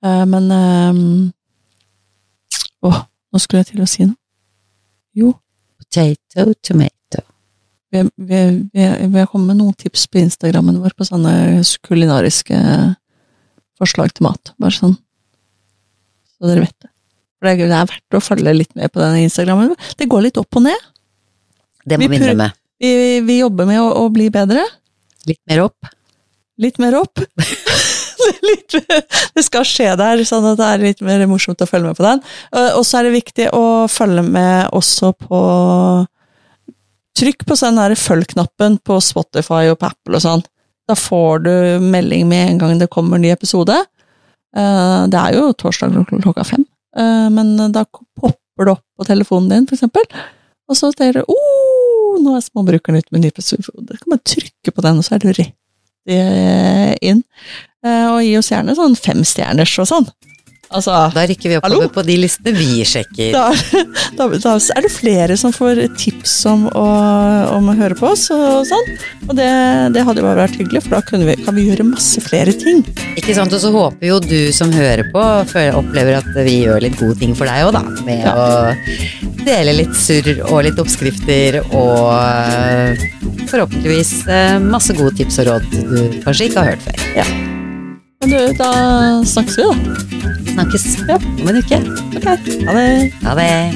Uh, men å, Åh, nå skulle jeg til å si noe. Jo, Potato, tomato. vi, vi, vi, vi har kommet med noen tips på Instagrammen vår på sånne kulinariske forslag til mat. Bare sånn, så dere vet det. For det er- er verdt å følge litt med på denne Instagrammen. Det går litt opp og ned. Det må Vi vi innrømme. Vi, vi jobber med å, å bli bedre. Litt mer opp. Litt mer opp. litt, det skal skje der, sånn at det er litt mer morsomt å følge med på den. Eh, Og så er det viktig å følge med også på trykk på den der følg-knappen på Spotify og på Apple og sånn. Da får du melding med en gang det kommer en ny episode. Eh, Det er jo torsdag klokka fem, eh, men da popper det opp på telefonen din, for eksempel. Og så ser du oh, nå er Småbrukeren ute med ny episode. Da kan man trykke på den, og så er du rett inn. Eh, Og gi oss gjerne sånn femstjerners og sånn. Altså, Da rykker vi Hallo? oppover på de listene vi sjekker. da, da, da er det flere som får tips om å, om å høre på oss og sånn. Og det, det hadde bare vært hyggelig, for da vi, kan vi gjøre masse flere ting. Ikke sant, Og så håper jo du som hører på, opplever at vi gjør litt gode ting for deg òg, da. Med Ja. å dele litt surr og litt oppskrifter og eh, forhåpentligvis eh, masse gode tips og råd du kanskje ikke har hørt før. Men du, da snakkes vi, da. Snakkes ja. om en uke. Ok. Ha det. Ha det.